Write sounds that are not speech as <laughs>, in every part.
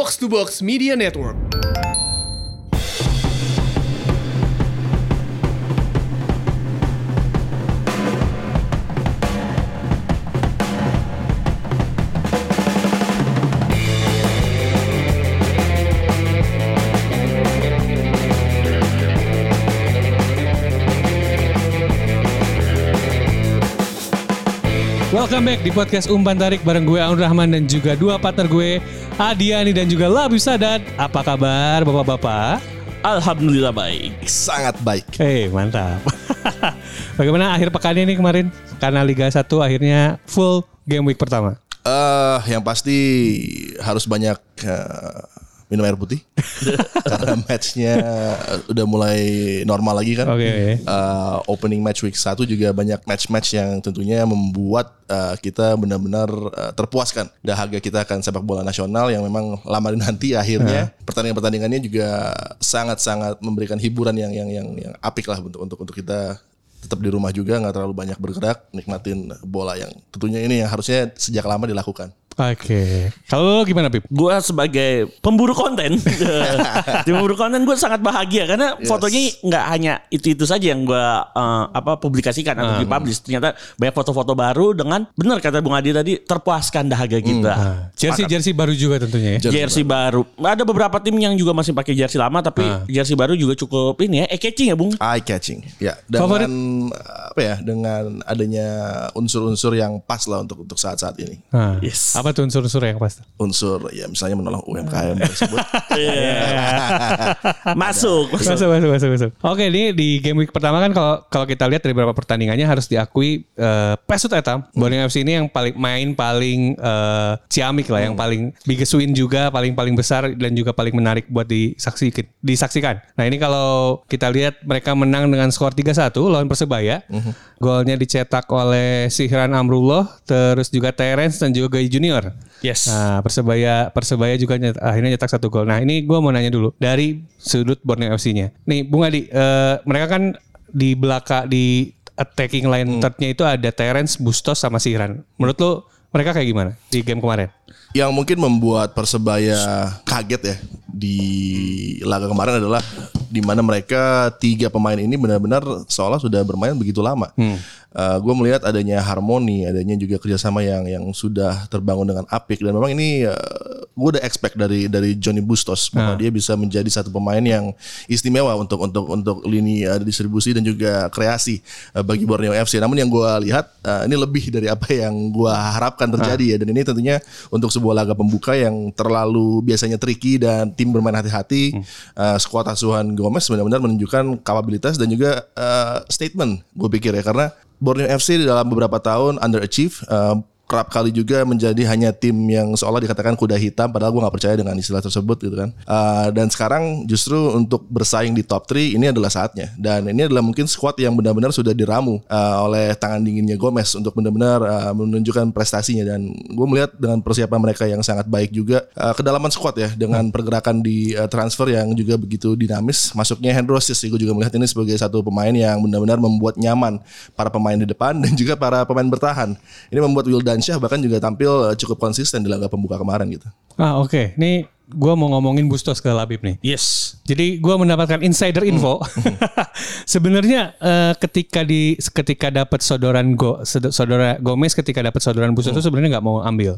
Box to Box Media Network. Welcome back di podcast Umpan Tarik bareng gue Aun Rahman dan juga dua partner gue Adiani dan juga Labi Sadat. Apa kabar bapak-bapak? Alhamdulillah baik. sangat baik. Eh mantap. <laughs> Bagaimana akhir pekannya nih kemarin? Karena Liga 1 akhirnya full game week pertama. Eh, yang pasti harus banyak eh, minum air putih <laughs> karena matchnya udah mulai normal lagi kan. Oke, oke. Eh, opening match week 1 juga banyak match-match yang tentunya membuat eh, kita benar-benar eh, terpuaskan. Dahaga kita akan sepak bola nasional yang memang lama nanti akhirnya pertandingan-pertandingannya juga sangat-sangat memberikan hiburan yang yang yang yang apik lah untuk untuk untuk kita tetap di rumah juga nggak terlalu banyak bergerak nikmatin bola yang tentunya ini yang harusnya sejak lama dilakukan Oke. Kalau lo gimana Pip? Gue sebagai pemburu konten, <laughs> di pemburu konten gue sangat bahagia karena Yes. fotonya nggak hanya itu itu saja yang gue uh, apa publikasikan atau dipublish. Ternyata banyak foto-foto baru dengan benar kata Bung Adi tadi terpuaskan dahaga kita. Jersey jersey baru juga tentunya ya. Jersey Jersey baru. Ada beberapa tim yang juga masih pakai jersey lama tapi jersey baru juga cukup ini ya, eh catching ya Bung. eye catching ya dengan Favorit? apa ya dengan adanya unsur-unsur yang pas lah untuk untuk saat-saat ini Nah, Yes. Apa tuh unsur-unsur yang pas? unsur ya misalnya menolong UMKM <laughs> tersebut <laughs> Masuk. masuk. Masuk, masuk, masuk, masuk. Oke, ini di game week pertama kan kalau kalau kita lihat dari beberapa pertandingannya harus diakui eh, Pesut Etam, Borneo FC ini yang paling main paling eh, ciamik lah, yang paling biggest win juga, paling paling besar dan juga paling menarik buat disaksikan. Disaksikan. Nah ini kalau kita lihat mereka menang dengan skor 3-1 lawan Persebaya. Golnya dicetak oleh Sihran Amrullah, terus juga Terence dan juga Gai Junior. Yes. Nah, Persebaya Persebaya juga nyet- akhirnya nyetak satu gol. Nah, ini gue mau nanya dulu dari sudut Borneo FC-nya. Nih, Bung Adi, eh, mereka kan di belakang di attacking line third-nya itu ada Terence, Bustos sama Sihran. Menurut lo mereka kayak gimana di game kemarin? Yang mungkin membuat persebaya kaget ya di laga kemarin adalah di mana mereka tiga pemain ini benar-benar seolah sudah bermain begitu lama. gue melihat adanya harmoni, adanya juga kerjasama yang yang sudah terbangun dengan apik. Dan memang ini gue udah expect dari dari Johnny Bustos bahwa dia bisa menjadi satu pemain yang istimewa untuk untuk untuk lini uh, distribusi dan juga kreasi uh, bagi Borneo FC. Namun yang gue lihat uh, ini lebih dari apa yang gue harapkan terjadi ya. Dan ini tentunya untuk sebuah laga pembuka yang terlalu biasanya tricky dan tim bermain hati-hati. Uh, skuad asuhan Gomez benar-benar menunjukkan kapabilitas dan juga uh, statement gue pikir ya karena Borneo FC dalam beberapa tahun underachieve uh, kerap kali juga menjadi hanya tim yang seolah dikatakan kuda hitam padahal gue nggak percaya dengan istilah tersebut gitu kan. Uh, dan sekarang justru untuk bersaing di top 3 ini adalah saatnya. Dan ini adalah mungkin squad yang benar-benar sudah diramu uh, oleh tangan dinginnya Gomez untuk benar-benar uh, menunjukkan prestasinya. Dan gue melihat dengan persiapan mereka yang sangat baik juga uh, kedalaman squad ya dengan pergerakan di uh, transfer yang juga begitu dinamis. Masuknya Hendrosis sih gue juga melihat ini sebagai satu pemain yang benar-benar membuat nyaman para pemain di depan <laughs> dan juga para pemain bertahan. Ini membuat Wildansyah bahkan juga tampil uh, cukup konsisten di laga pembuka kemarin gitu Ah, oke. Nih gue mau ngomongin Bustos ke Labib nih. Yes. Jadi gue mendapatkan insider info. <laughs> Sebenarnya eh, ketika di ketika dapat sodoran go, saudara Gomez ketika dapat sodoran Bustos itu sebenarnya nggak mau ambil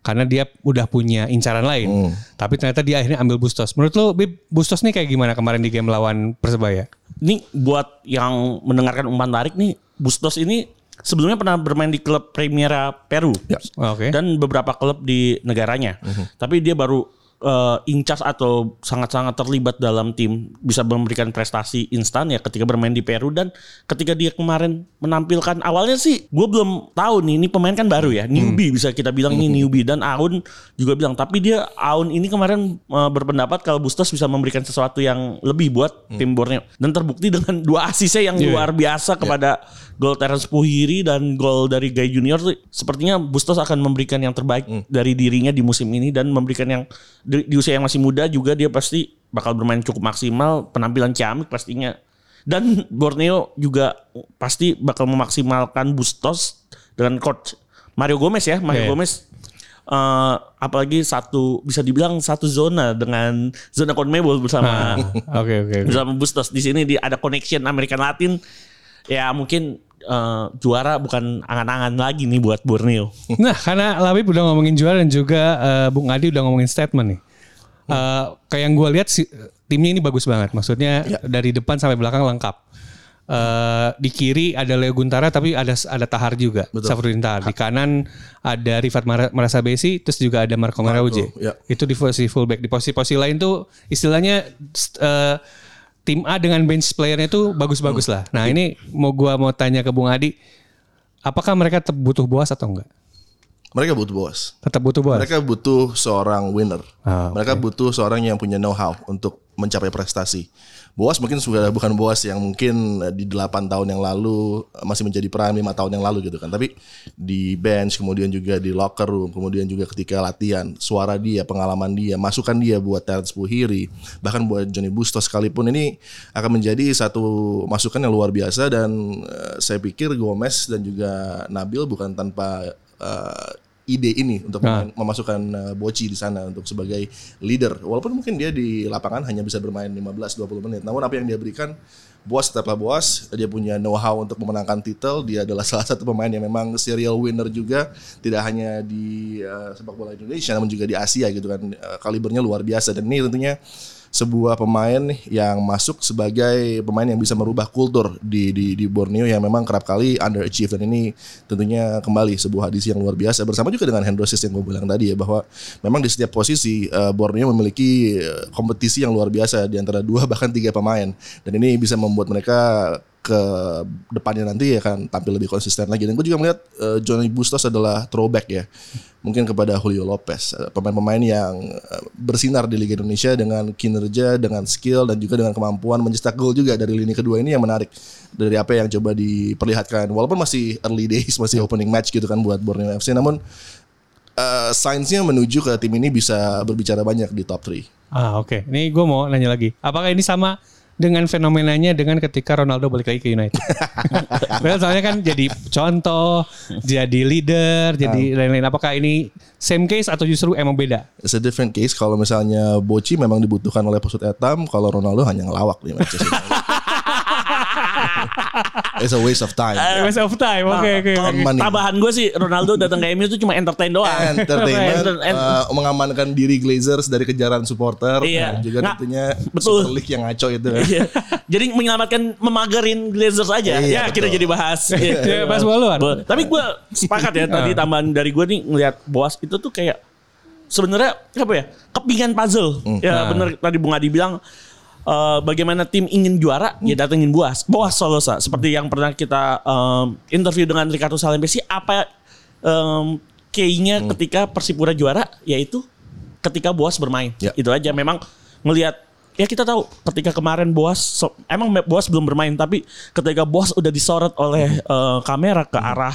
karena dia udah punya incaran lain. Tapi ternyata dia akhirnya ambil Bustos. Menurut lo Bib, Bustos nih kayak gimana kemarin di game lawan Persebaya? Ini buat yang mendengarkan umpan tarik nih, Bustos ini sebelumnya pernah bermain di klub Primera Peru Oh, Oke. dan beberapa klub di negaranya. Tapi dia baru eh, incas atau sangat-sangat terlibat dalam tim bisa memberikan prestasi instan ya ketika bermain di Peru dan ketika dia kemarin menampilkan awalnya sih gue belum tahu nih ini pemain kan baru ya newbie bisa kita bilang ini newbie dan Aun juga bilang tapi dia Aun ini kemarin eh, berpendapat kalau Bustos bisa memberikan sesuatu yang lebih buat tim Borneo. Dan terbukti dengan <laughs> dua asisnya yang Iya. luar biasa kepada gol Terence Puhiri dan gol dari Gai Junior. Tuh sepertinya Bustos akan memberikan yang terbaik dari dirinya di musim ini dan memberikan yang di, di usia yang masih muda juga dia pasti bakal bermain cukup maksimal penampilan ciamik pastinya dan Borneo juga pasti bakal memaksimalkan Bustos dengan coach Mario Gomez ya Mario Iya. Gomez eh, apalagi satu bisa dibilang satu zona dengan zona Conmebol bersama Ah, Oke oke. oke. bersama Bustos di sini di ada connection American Latin ya mungkin eh, juara bukan angan-angan lagi nih buat Borneo. <laughs> Nah, karena Labib udah ngomongin juara dan juga eh, Bung Adi udah ngomongin statement nih. Eh, kayak yang gue lihat sih timnya ini bagus banget. Maksudnya dari depan sampai belakang lengkap. Eh, di kiri ada Leo Guntara tapi ada ada Tahar juga, Safrudin Tahar. Di kanan ada Rifat Mara- Marasa Besi, terus juga ada Marco Merauje. ya. Itu di posisi fullback. Di posisi-posisi lain tuh istilahnya eh, tim A dengan bench playernya tuh bagus-bagus lah. Nah ini mau gua mau tanya ke Bung Adi, apakah mereka butuh boas atau enggak? Mereka butuh bos. Tetap butuh boas. Mereka butuh seorang winner. Ah, Mereka butuh seorang yang punya know-how untuk mencapai prestasi. Boas mungkin sudah bukan Boas yang mungkin eh, di 8 tahun yang lalu eh, masih menjadi prime 5 tahun yang lalu gitu kan. Tapi di bench kemudian juga di locker room, kemudian juga ketika latihan, suara dia, pengalaman dia, masukan dia buat Terence Puhiri, bahkan buat Johnny Bustos sekalipun ini akan menjadi satu masukan yang luar biasa dan eh, saya pikir Gomez dan juga Nabil bukan tanpa eh, ide ini untuk mem- memasukkan uh, Boci di sana untuk sebagai leader. Walaupun mungkin dia di lapangan hanya bisa bermain 15-20 menit. Namun apa yang dia berikan Boas tetaplah Boas, dia punya know-how untuk memenangkan titel, dia adalah <laughs> salah satu pemain yang memang serial winner juga, tidak hanya di uh, sepak bola Indonesia namun juga di Asia gitu kan. Uh, kalibernya luar biasa dan ini tentunya sebuah pemain yang masuk sebagai pemain yang bisa merubah kultur di di di Borneo yang memang kerap kali underachieve dan ini tentunya kembali sebuah hadis yang luar biasa. Bersama juga dengan Hendrosis yang gue bilang tadi ya bahwa memang di setiap posisi eh, Borneo memiliki eh, kompetisi yang luar biasa di antara dua bahkan tiga pemain. Dan ini bisa membuat mereka ke depannya nanti akan tampil lebih konsisten lagi. Dan gue juga melihat eh, Johnny Bustos adalah throwback ya. Mungkin kepada Julio Lopez eh, pemain-pemain yang eh, bersinar di Liga Indonesia dengan kinerja dengan skill dan juga dengan kemampuan mencetak gol juga dari lini kedua ini yang menarik dari apa yang coba diperlihatkan. Walaupun masih early days masih opening match gitu kan buat Borneo FC namun eh signs-nya menuju ke tim ini bisa berbicara banyak di top 3 Ah oke, ini gue mau nanya lagi. Apakah ini sama dengan fenomenanya dengan ketika Ronaldo balik lagi ke United? <laughs> Padahal soalnya kan jadi contoh, jadi leader, jadi lain-lain. Apakah ini same case atau justru emang beda? It's a different case kalau misalnya Boci memang dibutuhkan oleh Pusut Etam, kalau Ronaldo hanya ngelawak di Manchester <laughs> United. It's a waste of time. Waste of time. Oke oke. Kalau oke. money. tambahan gue sih Ronaldo datang ke MU itu cuma entertain doang. Entertainment, <laughs> Enter- en- uh, mengamankan diri Glazers dari kejaran supporter, Iya. dan juga Nggak, tentunya betul. Super League yang ngaco itu. <laughs> Iya. Jadi menyelamatkan memagarin Glazers aja. Iya, ya kita betul. jadi bahas. <laughs> Ya, bahas bola Tapi gue sepakat ya tadi tambahan dari gue nih ngelihat Boas itu tuh kayak sebenarnya apa ya kepingan puzzle. Ya bener tadi Bung Adi bilang eh, bagaimana tim ingin juara ya datengin Boas. Boas Solosa seperti yang pernah kita em, interview dengan Ricardo Salembesi apa em, key-nya ketika Persipura juara yaitu ketika Boas bermain. Ya. Itu aja memang ngelihat ya kita tahu ketika kemarin Boas so- emang Boas belum bermain tapi ketika Boas udah disorot oleh eh, kamera ke arah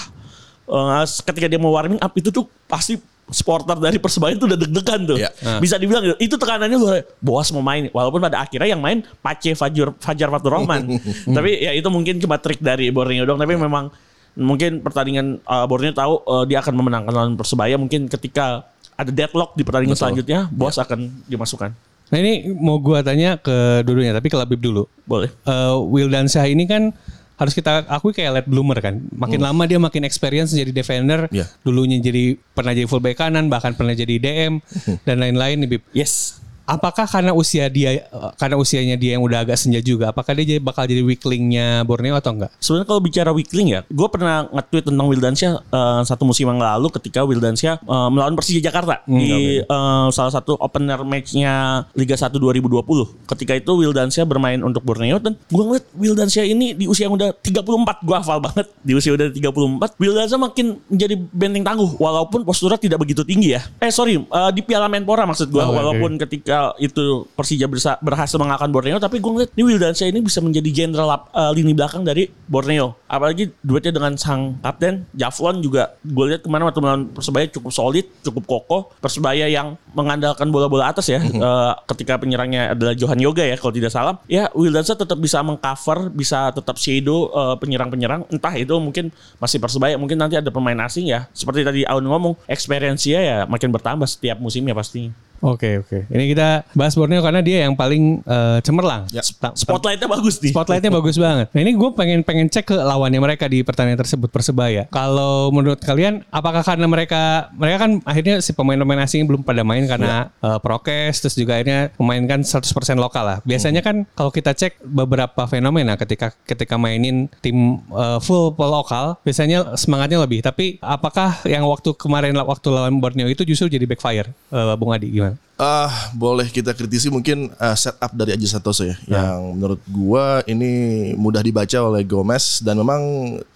eh, ketika dia mau warming up itu tuh pasti supporter dari Persebaya itu udah deg-degan tuh. Ya. Bisa dibilang gitu. itu tekanannya luar Boas mau main walaupun pada akhirnya yang main Pace Fajar Fajar Fatur Rahman. <laughs> tapi ya itu mungkin cuma trik dari Borneo dong tapi memang mungkin pertandingan eh, Borneo tahu eh, dia akan memenangkan lawan Persebaya mungkin ketika ada deadlock di pertandingan selanjutnya Boas akan dimasukkan. Nah ini mau gua tanya ke dulunya, tapi ke Labib dulu. Boleh. Eh, Wildansyah ini kan harus kita akui kayak late bloomer kan. Makin lama dia makin experience jadi defender. Iya. Dulunya jadi pernah jadi fullback kanan, bahkan pernah jadi DM dan lain-lain nih Bib. Yes. Apakah karena usia dia eh, karena usianya dia yang udah agak senja juga, apakah dia jadi- bakal jadi weaklingnya Borneo atau enggak? Sebenarnya kalau bicara weakling ya, gue pernah nge-tweet tentang Wildansyah eh, satu musim yang lalu ketika Wildansyah eh, melawan Persija Jakarta di eh, salah satu opener matchnya Liga 1 2020. Ketika itu Wildansyah bermain untuk Borneo dan gue ngeliat Wildansyah ini di usia yang udah 34, gue hafal banget di usia udah 34. Wildansyah makin menjadi benteng tangguh walaupun posturnya tidak begitu tinggi ya. Eh sorry, eh, di Piala Menpora maksud gue Oh, walaupun ketika ketika itu Persija berhasil mengalahkan Borneo tapi gue ngeliat ini Wildansyah ini bisa menjadi jenderal lap- eh, lini belakang dari Borneo. Apalagi duetnya dengan sang kapten Javlon juga gue lihat ke mana waktu melawan Persebaya cukup solid cukup kokoh. Persebaya yang mengandalkan bola-bola atas ya Eh, ketika penyerangnya adalah Johan Yoga ya kalau tidak salah. Ya Wildansyah tetap bisa mengcover bisa tetap shadow eh, penyerang-penyerang. Entah itu mungkin masih Persebaya mungkin nanti ada pemain asing ya. Seperti tadi Aun ngomong experience-nya ya makin bertambah setiap musimnya pastinya Oke oke. Ini kita bahas Borneo karena dia yang paling eh, cemerlang. Ya. Spotlightnya bagus nih Spotlightnya bagus banget. Nah ini gue pengen pengen cek ke lawannya mereka di pertandingan tersebut persebaya. Kalau menurut kalian, apakah karena mereka mereka kan akhirnya si pemain-pemain asing belum pada main karena eh, prokes, terus juga akhirnya memainkan 100% lokal lah. Biasanya kan kalau kita cek beberapa fenomena ketika ketika mainin tim eh, full lokal, biasanya semangatnya lebih. Tapi apakah yang waktu kemarin waktu lawan Borneo itu justru jadi backfire, Eh, Bung Adi gimana? Ah, boleh kita kritisi mungkin uh, setup dari Aji Santoso ya, yang menurut gua ini mudah dibaca oleh Gomez dan memang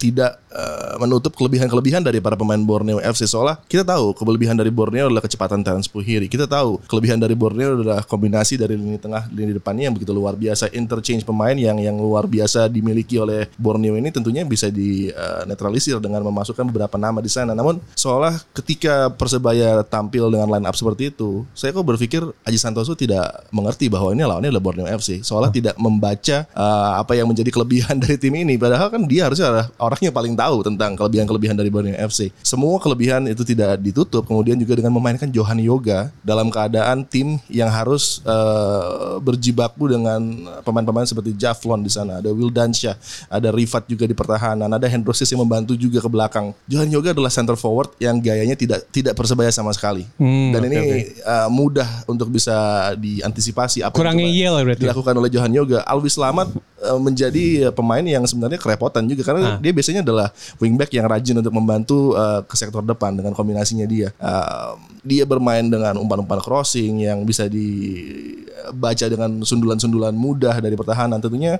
tidak uh, menutup kelebihan-kelebihan dari para pemain Borneo FC seolah kita tahu kelebihan dari Borneo adalah kecepatan Terence Puhiri. Kita tahu kelebihan dari Borneo adalah kombinasi dari lini tengah lini depannya yang begitu luar biasa, interchange pemain yang yang luar biasa dimiliki oleh Borneo ini tentunya bisa di uh, netralisir dengan memasukkan beberapa nama di sana. Namun seolah ketika Persebaya tampil dengan line up seperti itu, saya kok berpikir Aji Santoso tidak mengerti bahwa ini lawannya adalah Borneo FC. Seolah tidak membaca uh, apa yang menjadi kelebihan <laughs> dari tim ini. Padahal kan dia harusnya adalah orang yang paling tahu tentang kelebihan-kelebihan dari Borneo FC. Semua kelebihan itu tidak ditutup. Kemudian juga dengan memainkan Johan Yoga dalam keadaan tim yang harus uh, berjibaku dengan pemain-pemain seperti Javlon di sana. Ada Wildansyah, ada Rifat juga di pertahanan, ada Hendrosis yang membantu juga ke belakang. Johan Yoga adalah center forward yang gayanya tidak tidak persebaya sama sekali. Hmm, Dan oke, ini oke. uh, mudah untuk bisa diantisipasi apa yang Kurangnya coba yel berarti. dilakukan oleh Johan Yoga. Alwi Selamat uh, menjadi pemain yang sebenarnya kerepotan juga karena dia biasanya adalah wingback yang rajin untuk membantu uh, ke sektor depan dengan kombinasinya dia. Uh, dia bermain dengan umpan-umpan crossing yang bisa dibaca dengan sundulan-sundulan mudah dari pertahanan tentunya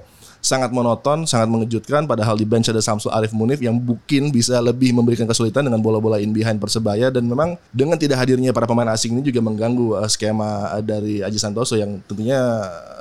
sangat monoton, sangat mengejutkan. Padahal di bench ada Samsul Arif Munif yang mungkin bisa lebih memberikan kesulitan dengan bola-bola in behind Persebaya dan memang dengan tidak hadirnya para pemain asing ini juga mengganggu uh, skema uh, dari Aji Santoso yang tentunya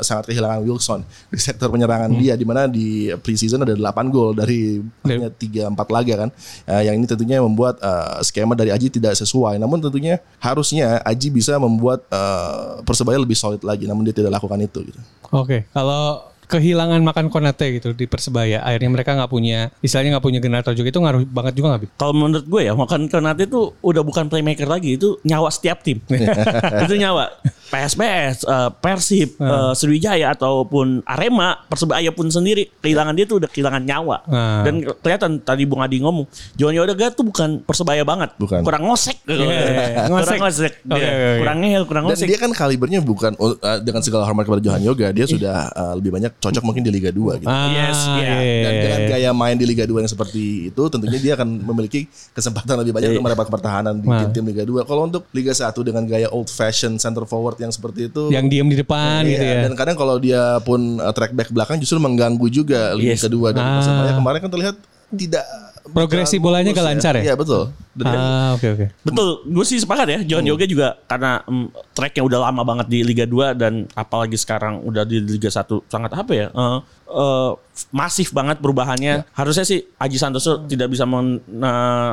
sangat kehilangan Wilson <laughs> di sektor penyerangan dia di mana di preseason ada 8 gol dari hanya 3 4 laga kan. Uh, yang ini tentunya membuat uh, skema dari Aji tidak sesuai. Namun tentunya harusnya Aji bisa membuat uh, Persebaya lebih solid lagi namun dia tidak lakukan itu gitu. Oke, kalau kehilangan makan Konate gitu di Persebaya, akhirnya mereka nggak punya, istilahnya nggak punya generator juga itu ngaruh banget juga nggak? Bi? Kalau menurut gue ya, makan Konate itu udah bukan playmaker lagi, itu nyawa setiap tim. <laughs> itu nyawa. PSPS, eh, Persib, eh, Sriwijaya ataupun Arema, Persebaya pun sendiri kehilangan dia tuh udah kehilangan nyawa. Ah. Dan kelihatan tadi Bung Adi ngomong, Johan Yodaga tuh bukan Persebaya banget, Bukan. kurang ngosek, Yeah, kurang ngosek. ngosek, Oke, Dia. oke, oke. kurang ngehel, kurang Dan ngosek. dia kan kalibernya bukan uh, dengan segala hormat kepada Johan Yoga, dia sudah uh, lebih banyak cocok mungkin di Liga 2 gitu. Ah, Yes, iya. Dan iya. dengan gaya main di Liga 2 yang seperti itu tentunya dia akan memiliki kesempatan lebih banyak untuk mendapat pertahanan di Wah. tim-tim Liga 2. Kalau untuk Liga 1 dengan gaya old fashion center forward yang seperti itu yang diem di depan Iya, gitu ya. Dan kadang kalau dia pun uh, track back belakang justru mengganggu juga lini Yes. kedua dan Ah. Kemarin kan terlihat tidak Progresi bolanya gak lancar ya? Iya betul. Ah, oke oke. Betul, gue sih sepakat ya. Johan Yoga juga karena mm, tracknya udah lama banget di Liga 2 dan apalagi sekarang udah di Liga 1 sangat apa ya? eh, eh, masif banget perubahannya. Harusnya sih Aji Santoso tidak bisa men-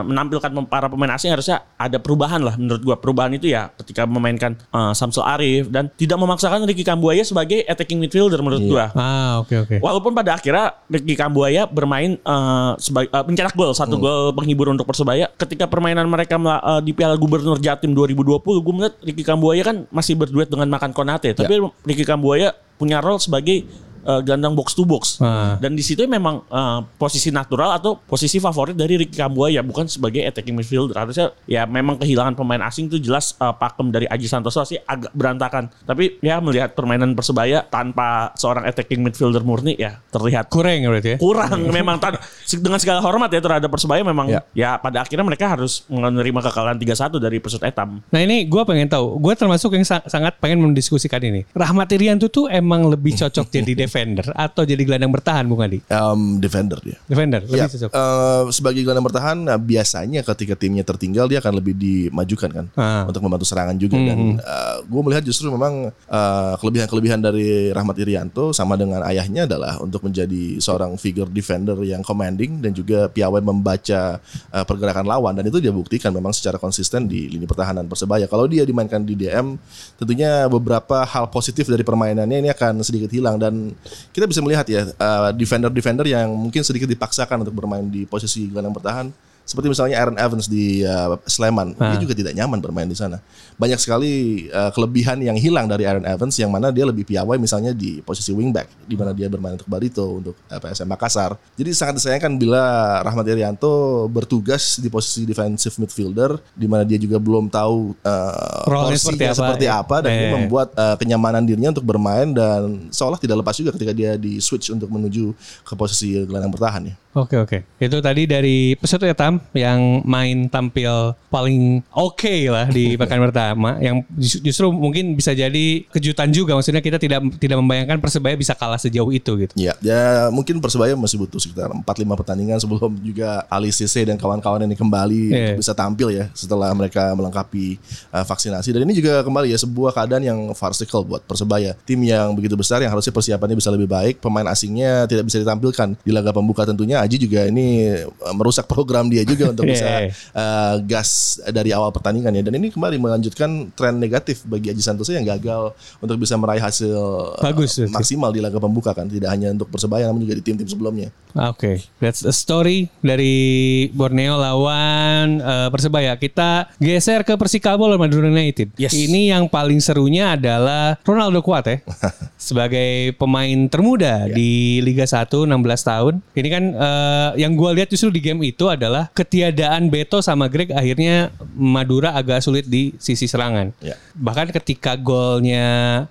menampilkan para pemain asing harusnya ada perubahan lah menurut gua. Perubahan itu ya ketika memainkan eh, Samsul Arif dan tidak memaksakan Ricky Kambuaya sebagai attacking midfielder menurut gua. Ah, oke oke. Walaupun pada akhirnya Ricky Kambuaya bermain eh, sebagai eh, mencetak gol satu gol penghibur untuk Persebaya. Ketika permainan mereka eh, di Piala Gubernur Jatim 2020, gue melihat Ricky Kambuaya kan masih berduet dengan Makan Konate, tapi Ricky Kambuaya punya role sebagai eh, gelandang box to box. Ah. Dan di situ memang eh, posisi natural atau posisi favorit dari Ricky Kambuaya bukan sebagai attacking midfielder. Harusnya ya memang kehilangan pemain asing itu jelas eh, pakem dari Aji Santoso sih agak berantakan. Tapi ya melihat permainan Persebaya tanpa seorang attacking midfielder murni ya terlihat Kurang ya berarti ya. kurang memang tan- dengan segala hormat ya terhadap Persebaya memang Ya. ya. pada akhirnya mereka harus menerima kekalahan 3-1 dari Persut Etam. Nah ini gue pengen tahu, gue termasuk yang sa- sangat pengen mendiskusikan ini. Rahmat Irianto tuh emang lebih cocok jadi <laughs> defender atau jadi gelandang bertahan Bung Adi? Um, defender dia. Defender lebih Ya, cocok. eh, sebagai gelandang bertahan nah, biasanya ketika timnya tertinggal dia akan lebih dimajukan kan Ah. untuk membantu serangan juga dan gue melihat justru memang eh, kelebihan-kelebihan dari Rahmat Irianto sama dengan ayahnya adalah untuk menjadi seorang figure defender yang commanding dan juga piawai membaca eh, pergerakan lawan dan itu dia buktikan memang secara konsisten di lini pertahanan Persebaya. Kalau dia dimainkan di DM tentunya beberapa hal positif dari permainannya ini akan sedikit hilang dan kita bisa melihat ya eh, defender-defender yang mungkin sedikit dipaksakan untuk bermain di posisi gelandang bertahan seperti misalnya Aaron Evans di uh, Sleman, dia juga tidak nyaman bermain di sana. Banyak sekali uh, kelebihan yang hilang dari Aaron Evans yang mana dia lebih piawai misalnya di posisi wingback di mana dia bermain untuk Barito, untuk uh, PSM Makassar. Jadi sangat disayangkan bila Rahmat Irianto bertugas di posisi defensive midfielder di mana dia juga belum tahu uh, porsinya seperti apa, seperti ya. apa dan ini Eh. membuat uh, kenyamanan dirinya untuk bermain dan seolah tidak lepas juga ketika dia di switch untuk menuju ke posisi gelandang bertahan ya. Oke oke. Itu tadi dari peserta Tam yang main tampil paling oke lah di <laughs> pekan pertama yang jus- justru mungkin bisa jadi kejutan juga maksudnya kita tidak tidak membayangkan Persebaya bisa kalah sejauh itu gitu. Ya, ya mungkin Persebaya masih butuh sekitar 4-5 pertandingan sebelum juga Ali Cisse dan kawan-kawan ini kembali untuk bisa tampil ya setelah mereka melengkapi uh, vaksinasi. Dan ini juga kembali ya sebuah keadaan yang farcical buat Persebaya. Tim yang begitu besar yang harusnya persiapannya bisa lebih baik, pemain asingnya tidak bisa ditampilkan di laga pembuka tentunya Aji juga ini uh, merusak program dia juga untuk <laughs> bisa uh, gas dari awal pertandingan ya. Dan ini kembali melanjutkan tren negatif bagi Aji Santoso yang gagal untuk bisa meraih hasil uh, Bagus, itu. maksimal di laga pembuka kan tidak hanya untuk persebaya namun juga di tim-tim sebelumnya Oke, that's a story dari Borneo lawan eh, Persebaya. Kita geser ke Persikabo lawan Madura United. Yes. Ini yang paling serunya adalah Ronaldo Kuat ya. <laughs> sebagai pemain termuda di Liga 1 16 tahun. Ini kan eh, yang gua lihat justru di game itu adalah ketiadaan Beto sama Greg akhirnya Madura agak sulit di sisi serangan. Ya. Bahkan ketika golnya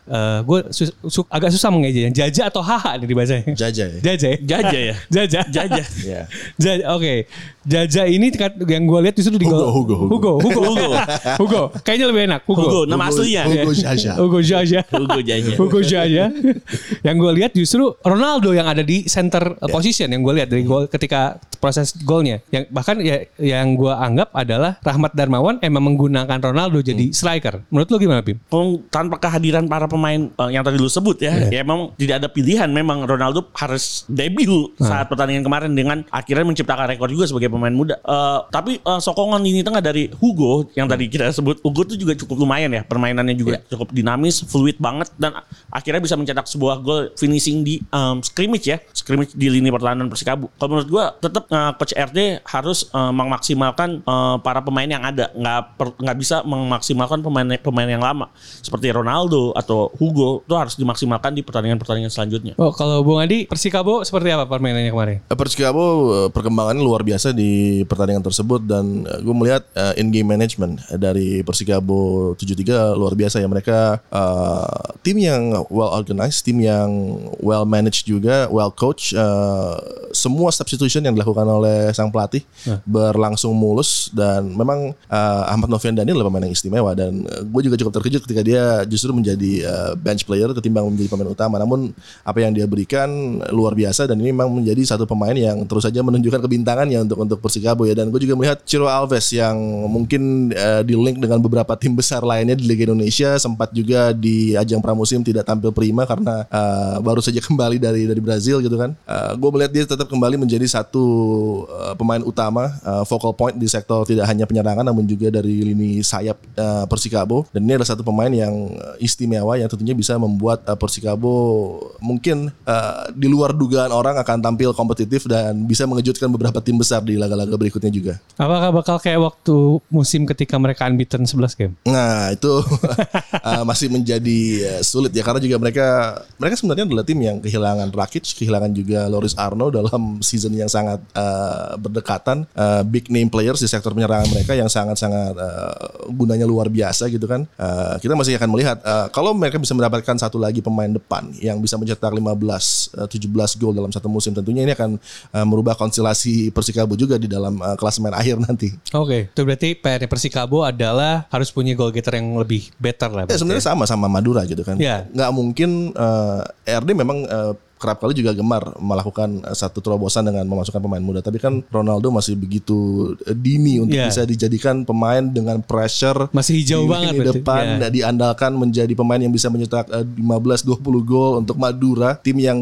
eh gue agak susah mengejanya Jaja atau Haha nih dibacanya. Jaja ya Jaja ya? Jaja ya. <laughs> Jaja. Jaja. ya Jaja, oke. Jaja ini kan yang gue lihat justru di Hugo, gol- Hugo, Hugo. Hugo, Hugo, Hugo, Hugo. <laughs> Kayaknya lebih enak. Hugo. Hugo, nama aslinya. Hugo Jaja Hugo Jaja. Hugo Jaja. Hugo Jaja. yang gue lihat justru Ronaldo yang ada di center uh, position yang gue lihat dari gol ketika proses golnya. Yang bahkan ya yang gue anggap adalah Rahmat Darmawan emang menggunakan Ronaldo jadi striker. Menurut lo gimana, Bim? Kalau tanpa kehadiran para pemain eh, yang tadi lu sebut ya, ya memang tidak ada pilihan. Memang Ronaldo harus debut saat pertandingan kemarin dengan akhirnya menciptakan rekor juga sebagai pemain muda. Eh, tapi eh, sokongan lini tengah dari Hugo yang tadi kita sebut, Hugo itu juga cukup lumayan ya, permainannya juga cukup dinamis, fluid banget dan akhirnya bisa mencetak sebuah gol finishing di em, scrimmage ya, scrimmage di lini pertahanan Persikabo. Kalau menurut gua tetap eh, coach RD harus eh, memaksimalkan eh, para pemain yang ada, nggak per- nggak bisa memaksimalkan pemain pemain yang lama seperti Ronaldo atau Hugo itu harus dimaksimalkan di pertandingan-pertandingan selanjutnya. Oh, kalau Bung Adi, Persikabo seperti apa permainannya kemarin? Persikabo eh, perkembangannya luar biasa di pertandingan tersebut dan gue melihat in game management dari Persikabo 73 luar biasa ya mereka eh, tim yang well organized, tim yang well managed juga, well coach. eh, semua substitution yang dilakukan oleh sang pelatih berlangsung mulus dan memang eh, Ahmad Novian Daniel adalah pemain yang istimewa dan gue juga cukup terkejut ketika dia justru menjadi eh, bench player ketimbang menjadi pemain utama. Namun apa yang dia berikan luar biasa dan ini memang menjadi satu pemain yang terus saja menunjukkan kebintangannya untuk untuk Persikabo ya dan gue juga melihat Ciro Alves yang mungkin eh, di link dengan beberapa tim besar lainnya di Liga Indonesia sempat juga di ajang pramusim tidak tampil prima karena eh, baru saja kembali dari dari Brazil gitu kan. gue melihat dia tetap kembali menjadi satu eh, pemain utama eh, focal point di sektor tidak hanya penyerangan namun juga dari lini sayap eh, Persikabo dan ini adalah satu pemain yang eh, istimewa yang tentunya bisa membuat eh, Persikabo mungkin eh, di luar dugaan orang akan tampil kompetitif dan bisa mengejutkan beberapa tim besar di laga-laga berikutnya juga. Apakah bakal kayak waktu musim ketika mereka unbeaten 11 game? Nah itu uh, <laughs> masih menjadi uh, sulit ya karena juga mereka mereka sebenarnya adalah tim yang kehilangan Rakic, kehilangan juga Loris Arno dalam <laughs> season yang sangat uh, berdekatan, uh, big name players di sektor penyerangan mereka yang sangat-sangat uh, gunanya luar biasa gitu kan. Uh, kita masih akan melihat uh, kalau mereka bisa mendapatkan satu lagi pemain depan yang bisa mencetak 15 uh, 17 gol dalam satu musim tentunya ini akan uh, merubah konstelasi Persikabo juga di dalam uh, klasemen akhir nanti. Oke, itu berarti PR Persikabo adalah harus punya goal getter yang lebih better lah. Ya sebenarnya sama sama Madura gitu kan. Iya. Nggak mungkin eh, RD memang eh, kerap kali juga gemar melakukan uh, satu terobosan dengan memasukkan pemain muda. Tapi kan Ronaldo masih begitu uh, dini untuk Iya. bisa dijadikan pemain dengan pressure Masih hijau di banget berarti. depan dan diandalkan menjadi pemain yang bisa mencetak eh, 15-20 gol untuk Madura, tim yang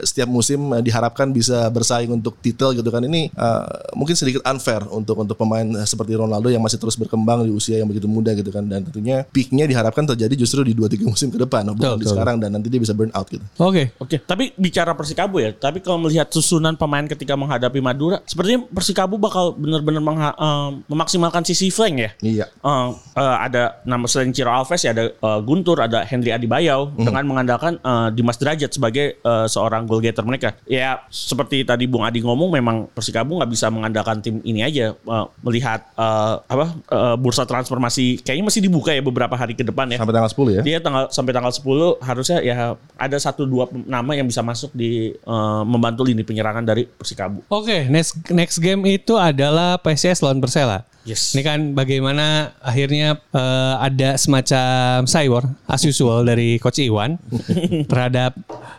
setiap musim eh, diharapkan bisa bersaing untuk titel gitu kan. Ini eh, mungkin sedikit unfair untuk untuk pemain eh, seperti Ronaldo yang masih terus berkembang di usia yang begitu muda gitu kan dan tentunya peaknya diharapkan terjadi justru di 2-3 musim ke depan bukan di betul. sekarang dan nanti dia bisa burn out gitu. Oke. Oke, tapi bicara Persikabu ya. Tapi kalau melihat susunan pemain ketika menghadapi Madura, sepertinya Persikabu bakal benar-benar eh, memaksimalkan sisi flank ya. Iya. Eh, eh, ada nama selain Ciro Alves ya ada eh, Guntur, ada Henry Adibayau dengan mengandalkan eh, Dimas Derajat sebagai eh, seorang goal getter mereka. Ya seperti tadi Bung Adi ngomong memang Persikabu nggak bisa mengandalkan tim ini aja Eh, melihat eh, apa eh, bursa transfer masih kayaknya masih dibuka ya beberapa hari ke depan ya. Sampai tanggal 10 ya. Dia tanggal sampai tanggal 10 harusnya ya ada satu dua nama yang bisa masuk di eh, membantu lini penyerangan dari Persikabu. Oke, next next game itu adalah PSIS lawan Persela. Yes. Ini kan bagaimana akhirnya eh, ada semacam cyber as usual dari Coach Iwan <laughs> terhadap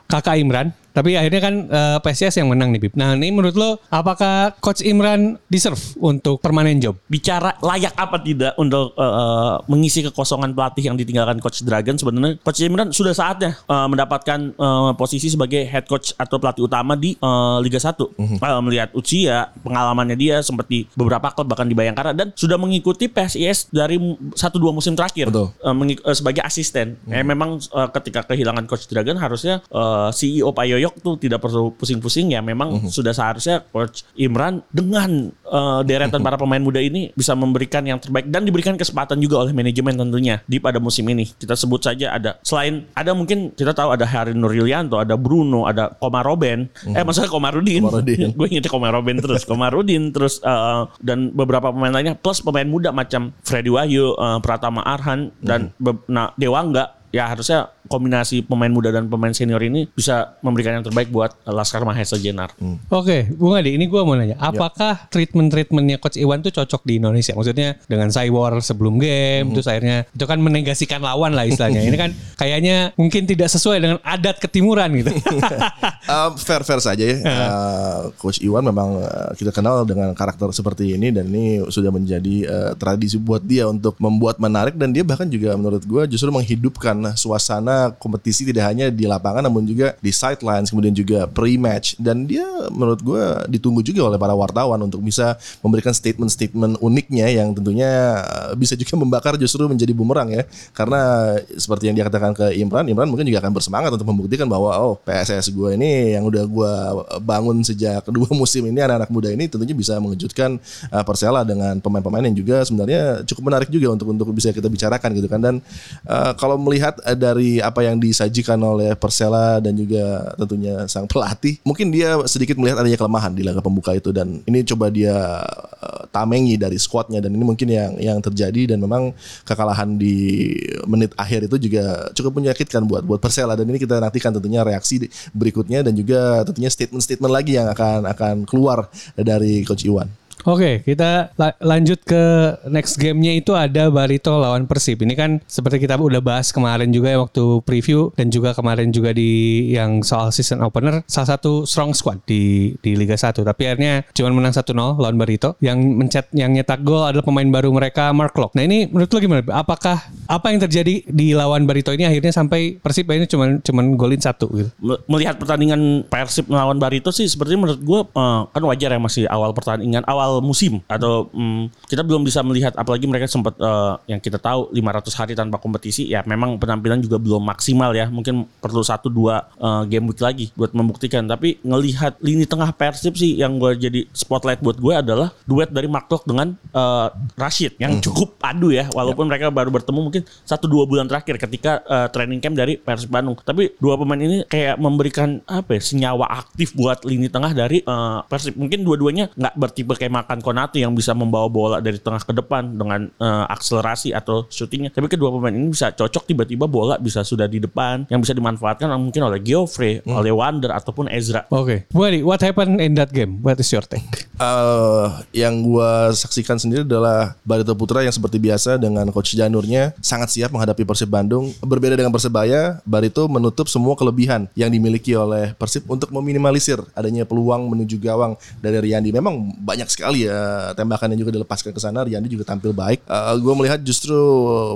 Kakak Imran. Tapi akhirnya kan eh, PSIS yang menang nih Bib. Nah ini menurut lo apakah Coach Imran deserve untuk permanen job? bicara layak apa tidak untuk eh, eh, mengisi kekosongan pelatih yang ditinggalkan coach Dragon sebenarnya coach Imran sudah saatnya eh, mendapatkan eh, posisi sebagai head coach atau pelatih utama di eh, Liga 1 Eh, melihat usia pengalamannya dia seperti beberapa klub bahkan di Bayangkara dan sudah mengikuti PSIS dari satu dua musim terakhir Betul. eh, mengik- eh, sebagai asisten Eh, memang eh, ketika kehilangan coach Dragon harusnya eh, CEO Pak Yoyok tuh tidak perlu pusing-pusing ya memang sudah seharusnya coach Imran dengan eh, deretan para pemain muda ini bisa memberikan yang terbaik dan diberikan kesempatan juga oleh manajemen tentunya di pada musim ini. Kita sebut saja ada selain ada mungkin kita tahu ada Harry Nurilianto, ada Bruno, ada Komaroben. Eh maksudnya Komarudin. Komarudin. <laughs> Gue ingetnya Komaroben terus, <laughs> Komarudin terus eh, dan beberapa pemain lainnya plus pemain muda macam Freddy Wahyu, eh, Pratama Arhan dan be- nah, Dewangga ya harusnya kombinasi pemain muda dan pemain senior ini bisa memberikan yang terbaik buat eh, Laskar Mahesa Jenar. Oke, Bung Adi, ini gue mau nanya, apakah treatment-treatmentnya Coach Iwan tuh cocok di Indonesia? Maksudnya dengan cyber sebelum game, terus akhirnya itu kan menegasikan lawan lah istilahnya. ini kan <laughs> kayaknya mungkin tidak sesuai dengan adat ketimuran gitu. <laughs> Um, fair-fair saja ya. Uh, Coach Iwan memang uh, kita kenal dengan karakter seperti ini dan ini sudah menjadi uh, tradisi buat dia untuk membuat menarik dan dia bahkan juga menurut gue justru menghidupkan suasana kompetisi tidak hanya di lapangan namun juga di sidelines kemudian juga pre-match. Dan dia menurut gue ditunggu juga oleh para wartawan untuk bisa memberikan statement-statement uniknya yang tentunya uh, bisa juga membakar justru menjadi bumerang ya. Karena seperti yang dia katakan ke Imran Imran mungkin juga akan bersemangat untuk membuktikan bahwa oh PSS gue ini yang udah gue bangun sejak kedua <laughs> musim ini anak-anak muda ini tentunya bisa mengejutkan uh, Persela dengan pemain-pemain yang juga sebenarnya cukup menarik juga untuk untuk bisa kita bicarakan gitu kan. Dan uh, kalau melihat dari apa yang disajikan oleh Persela dan juga tentunya sang pelatih mungkin dia sedikit melihat adanya kelemahan di laga pembuka itu dan ini coba dia uh, tamengi dari squadnya dan ini mungkin yang yang terjadi dan memang kekalahan di menit akhir itu juga cukup menyakitkan buat buat Persela dan ini kita nantikan tentunya reaksi berikutnya dan juga tentunya statement-statement lagi yang akan akan keluar dari coach Iwan. Oke, kita la- lanjut ke next gamenya itu ada Barito lawan Persib. Ini kan seperti kita udah bahas kemarin juga ya waktu preview dan juga kemarin juga di yang soal season opener salah satu strong squad di di Liga 1. Tapi akhirnya cuma menang 1-0 lawan Barito. Yang mencet yang nyetak gol adalah pemain baru mereka Mark Locke. Nah ini menurut lo gimana? Apakah apa yang terjadi di lawan Barito ini akhirnya sampai Persib ini cuma cuman golin satu gitu? Me- Melihat pertandingan Persib melawan Barito sih sepertinya menurut gue eh, kan wajar ya masih awal pertandingan awal musim. Atau mm, kita belum bisa melihat apalagi mereka sempat eh, yang kita tahu 500 hari tanpa kompetisi ya memang penampilan juga belum maksimal ya. Mungkin perlu satu dua eh, game week lagi buat membuktikan. Tapi ngelihat lini tengah Persib sih yang gue jadi spotlight buat gue adalah duet dari Martok dengan eh, Rashid yang cukup padu ya. Walaupun mereka baru bertemu mungkin satu dua bulan terakhir ketika eh, training camp dari Persib Bandung. Tapi dua pemain ini kayak memberikan apa ya senyawa aktif buat lini tengah dari eh, Persib. Mungkin dua-duanya nggak bertipe kayak menggunakan Konate yang bisa membawa bola dari tengah ke depan dengan eh, akselerasi atau shootingnya. Tapi kedua pemain ini bisa cocok tiba-tiba bola bisa sudah di depan yang bisa dimanfaatkan mungkin oleh Geoffrey, oleh Wander ataupun Ezra. Oke. Buddy, what happened in that game? What is your take? Eh, yang gua saksikan sendiri adalah Barito Putra yang seperti biasa dengan coach Janurnya sangat siap menghadapi Persib Bandung. Berbeda dengan Persebaya, Barito menutup semua kelebihan yang dimiliki oleh Persib untuk meminimalisir adanya peluang menuju gawang dari Riyandi. Memang banyak sekali ya tembakan yang juga dilepaskan ke sana. Riyandi juga tampil baik. Eh, gua melihat justru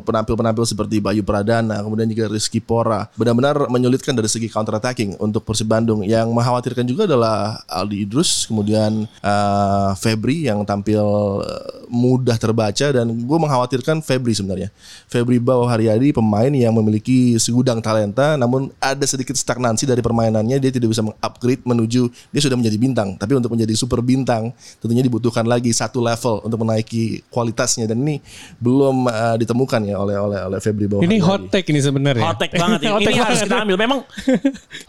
penampil-penampil seperti Bayu Pradana, kemudian juga Rizky Pora benar-benar menyulitkan dari segi counter attacking untuk Persib Bandung. Yang mengkhawatirkan juga adalah Aldi Idrus, kemudian eh, Febri yang tampil eh, mudah terbaca dan gue mengkhawatirkan Febri sebenarnya. Febri Bau Haryadi pemain yang memiliki segudang talenta namun ada sedikit stagnansi dari permainannya dia tidak bisa mengupgrade menuju dia sudah menjadi bintang tapi untuk menjadi super bintang tentunya dibutuhkan lagi satu level untuk menaiki kualitasnya dan ini belum eh, ditemukan ya oleh oleh oleh Febri Bau Ini hot take ini sebenarnya. Hot take banget <laughs> ini. Hot take ini harus banget. kita ambil. Memang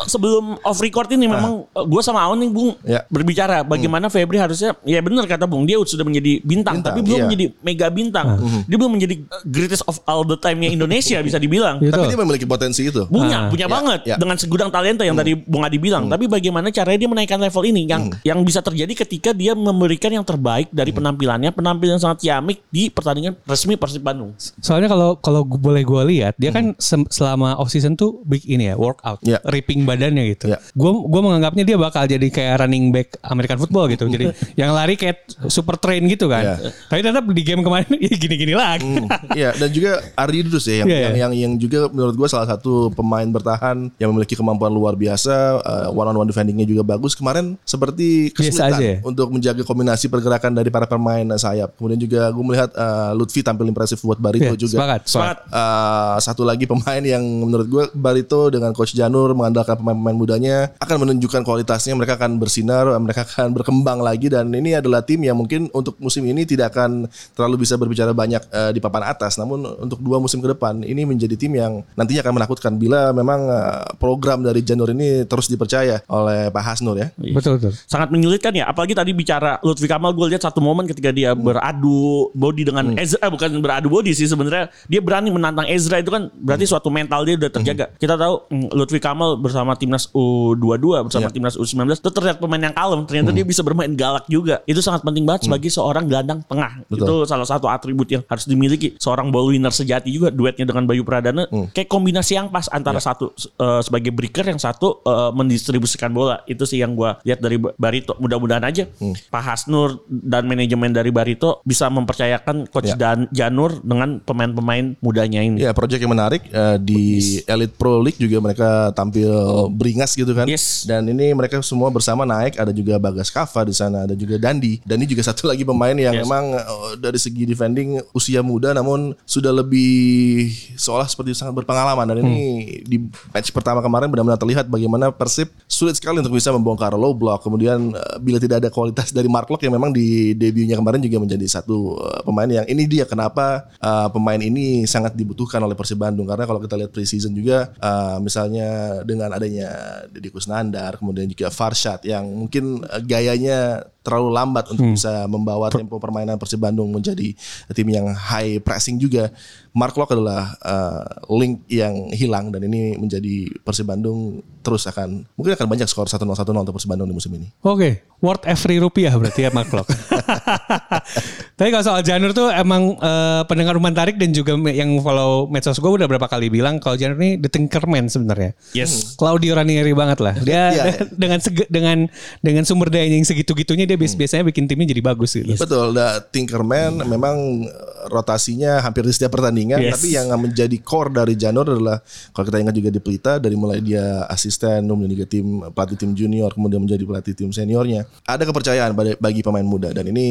sebelum off record ini memang gue sama Aon nih Bung Ya. berbicara bagaimana Febri harusnya ya benar kata Bung dia sudah menjadi bintang, Bintang, tapi belum iya. menjadi mega bintang. Dia belum menjadi uh, greatest of all the time-nya Indonesia <laughs> bisa dibilang. Gitu. Tapi dia memiliki potensi itu. Punya, Ah. punya Ya, banget ya. dengan segudang talenta yang tadi Bung Adi bilang. Tapi bagaimana caranya dia menaikkan level ini yang yang bisa terjadi ketika dia memberikan yang terbaik dari penampilannya, penampilan sangat ciamik di pertandingan resmi Persib Bandung. Soalnya kalau kalau boleh gue lihat dia kan sem- selama off season tuh big ini ya workout, Ya. ripping badannya gitu. Ya. Gue gua menganggapnya dia bakal jadi kayak running back American football gitu. jadi <laughs> yang lari kayak super train gitu kan. Ya. Tapi tetap di game kemarin <laughs> ya gini-gini lagi. Iya dan juga Ardi Idrus ya yang, Iya, yang iya. yang yang juga menurut gue salah satu pemain bertahan yang memiliki kemampuan luar biasa one on one defendingnya juga bagus kemarin seperti kesulitan aja ya? untuk menjaga kombinasi pergerakan dari para pemain sayap. Kemudian juga gue melihat uh, Lutfi tampil impresif buat Barito Iya, juga. sepakat, sepakat. Uh, satu lagi pemain yang menurut gue Barito dengan coach Janur mengandalkan pemain-pemain mudanya akan menunjukkan kualitasnya. Mereka akan bersinar mereka akan berkembang lagi. Dan ini adalah tim yang mungkin untuk musim ini tidak akan terlalu bisa berbicara banyak uh, di papan atas. Namun untuk dua musim ke depan ini menjadi tim yang nantinya akan menakutkan bila memang uh, program dari Janur ini terus dipercaya oleh Pak Hasnur ya. Betul betul. sangat menyulitkan ya. Apalagi tadi bicara Lutfi Kamal gue lihat satu momen ketika dia beradu body dengan Ezra eh, bukan beradu body sih sebenarnya dia berani menantang Ezra itu kan berarti suatu mental dia udah terjaga. Kita tahu mm, Lutfi Kamal bersama timnas U22 bersama timnas U19 itu terlihat pemain yang kalem. Ternyata dia bisa bermain galak juga. Itu sangat penting banget sebagai seorang gelandang tengah. Itu salah satu atribut yang harus dimiliki. Seorang ball winner sejati juga duetnya dengan Bayu Pradana. Kayak kombinasi yang pas antara satu eh, sebagai breaker yang satu eh, mendistribusikan bola. Itu sih yang gua lihat dari Barito. Mudah-mudahan aja Pak Hasnur dan manajemen dari Barito bisa mempercayakan coach Ya. dan Janur dengan pemain-pemain mudanya ini Ya, proyek yang menarik eh, di Elite Pro League juga mereka tampil beringas gitu kan. Yes. Dan ini mereka semua bersama naik. Ada juga Bagas Kava di sana, ada juga Dandi. Dan ini juga <laughs> satu lagi pemain yang Yes. memang eh, dari segi defending usia muda, namun sudah lebih seolah seperti sangat berpengalaman. Dan ini di match pertama kemarin benar-benar terlihat bagaimana Persib sulit sekali untuk bisa membongkar low block. Kemudian eh, bila tidak ada kualitas dari Mark Locke yang memang di debutnya kemarin juga menjadi satu eh, pemain yang ini dia kenapa uh, pemain ini sangat dibutuhkan oleh Persib Bandung. Karena kalau kita lihat preseason juga uh, misalnya dengan adanya Deddy Kusnandar kemudian juga Farshad yang mungkin gayanya terlalu lambat untuk bisa membawa tempo permainan Persib Bandung menjadi tim yang high pressing juga Mark Locke adalah uh, link yang hilang dan ini menjadi Persib Bandung terus akan mungkin akan banyak skor 1-0 1-0 untuk Persib Bandung di musim ini. Oke, worth every rupiah berarti ya Mark Locke. <laughs> Tapi kalau soal Janur tuh emang eh, pendengar rumah tarik dan juga yang follow medsos gue udah berapa kali bilang kalau Janur ini the Tinkerman sebenarnya. yes Claudio Ranieri banget lah. Dia <laughs> Iya. <laughs> dengan sege- dengan dengan sumber dayanya yang segitu-gitunya dia biasanya bikin timnya jadi bagus gitu. Betul, da Tinkerman memang eh, rotasinya hampir di setiap pertandingan, Yes. tapi yang menjadi core dari Janur adalah kalau kita ingat juga di Pelita dari mulai dia asisten, kemudian juga tim pelatih tim junior, kemudian menjadi pelatih tim seniornya. Ada kepercayaan bagi pemain muda dan ini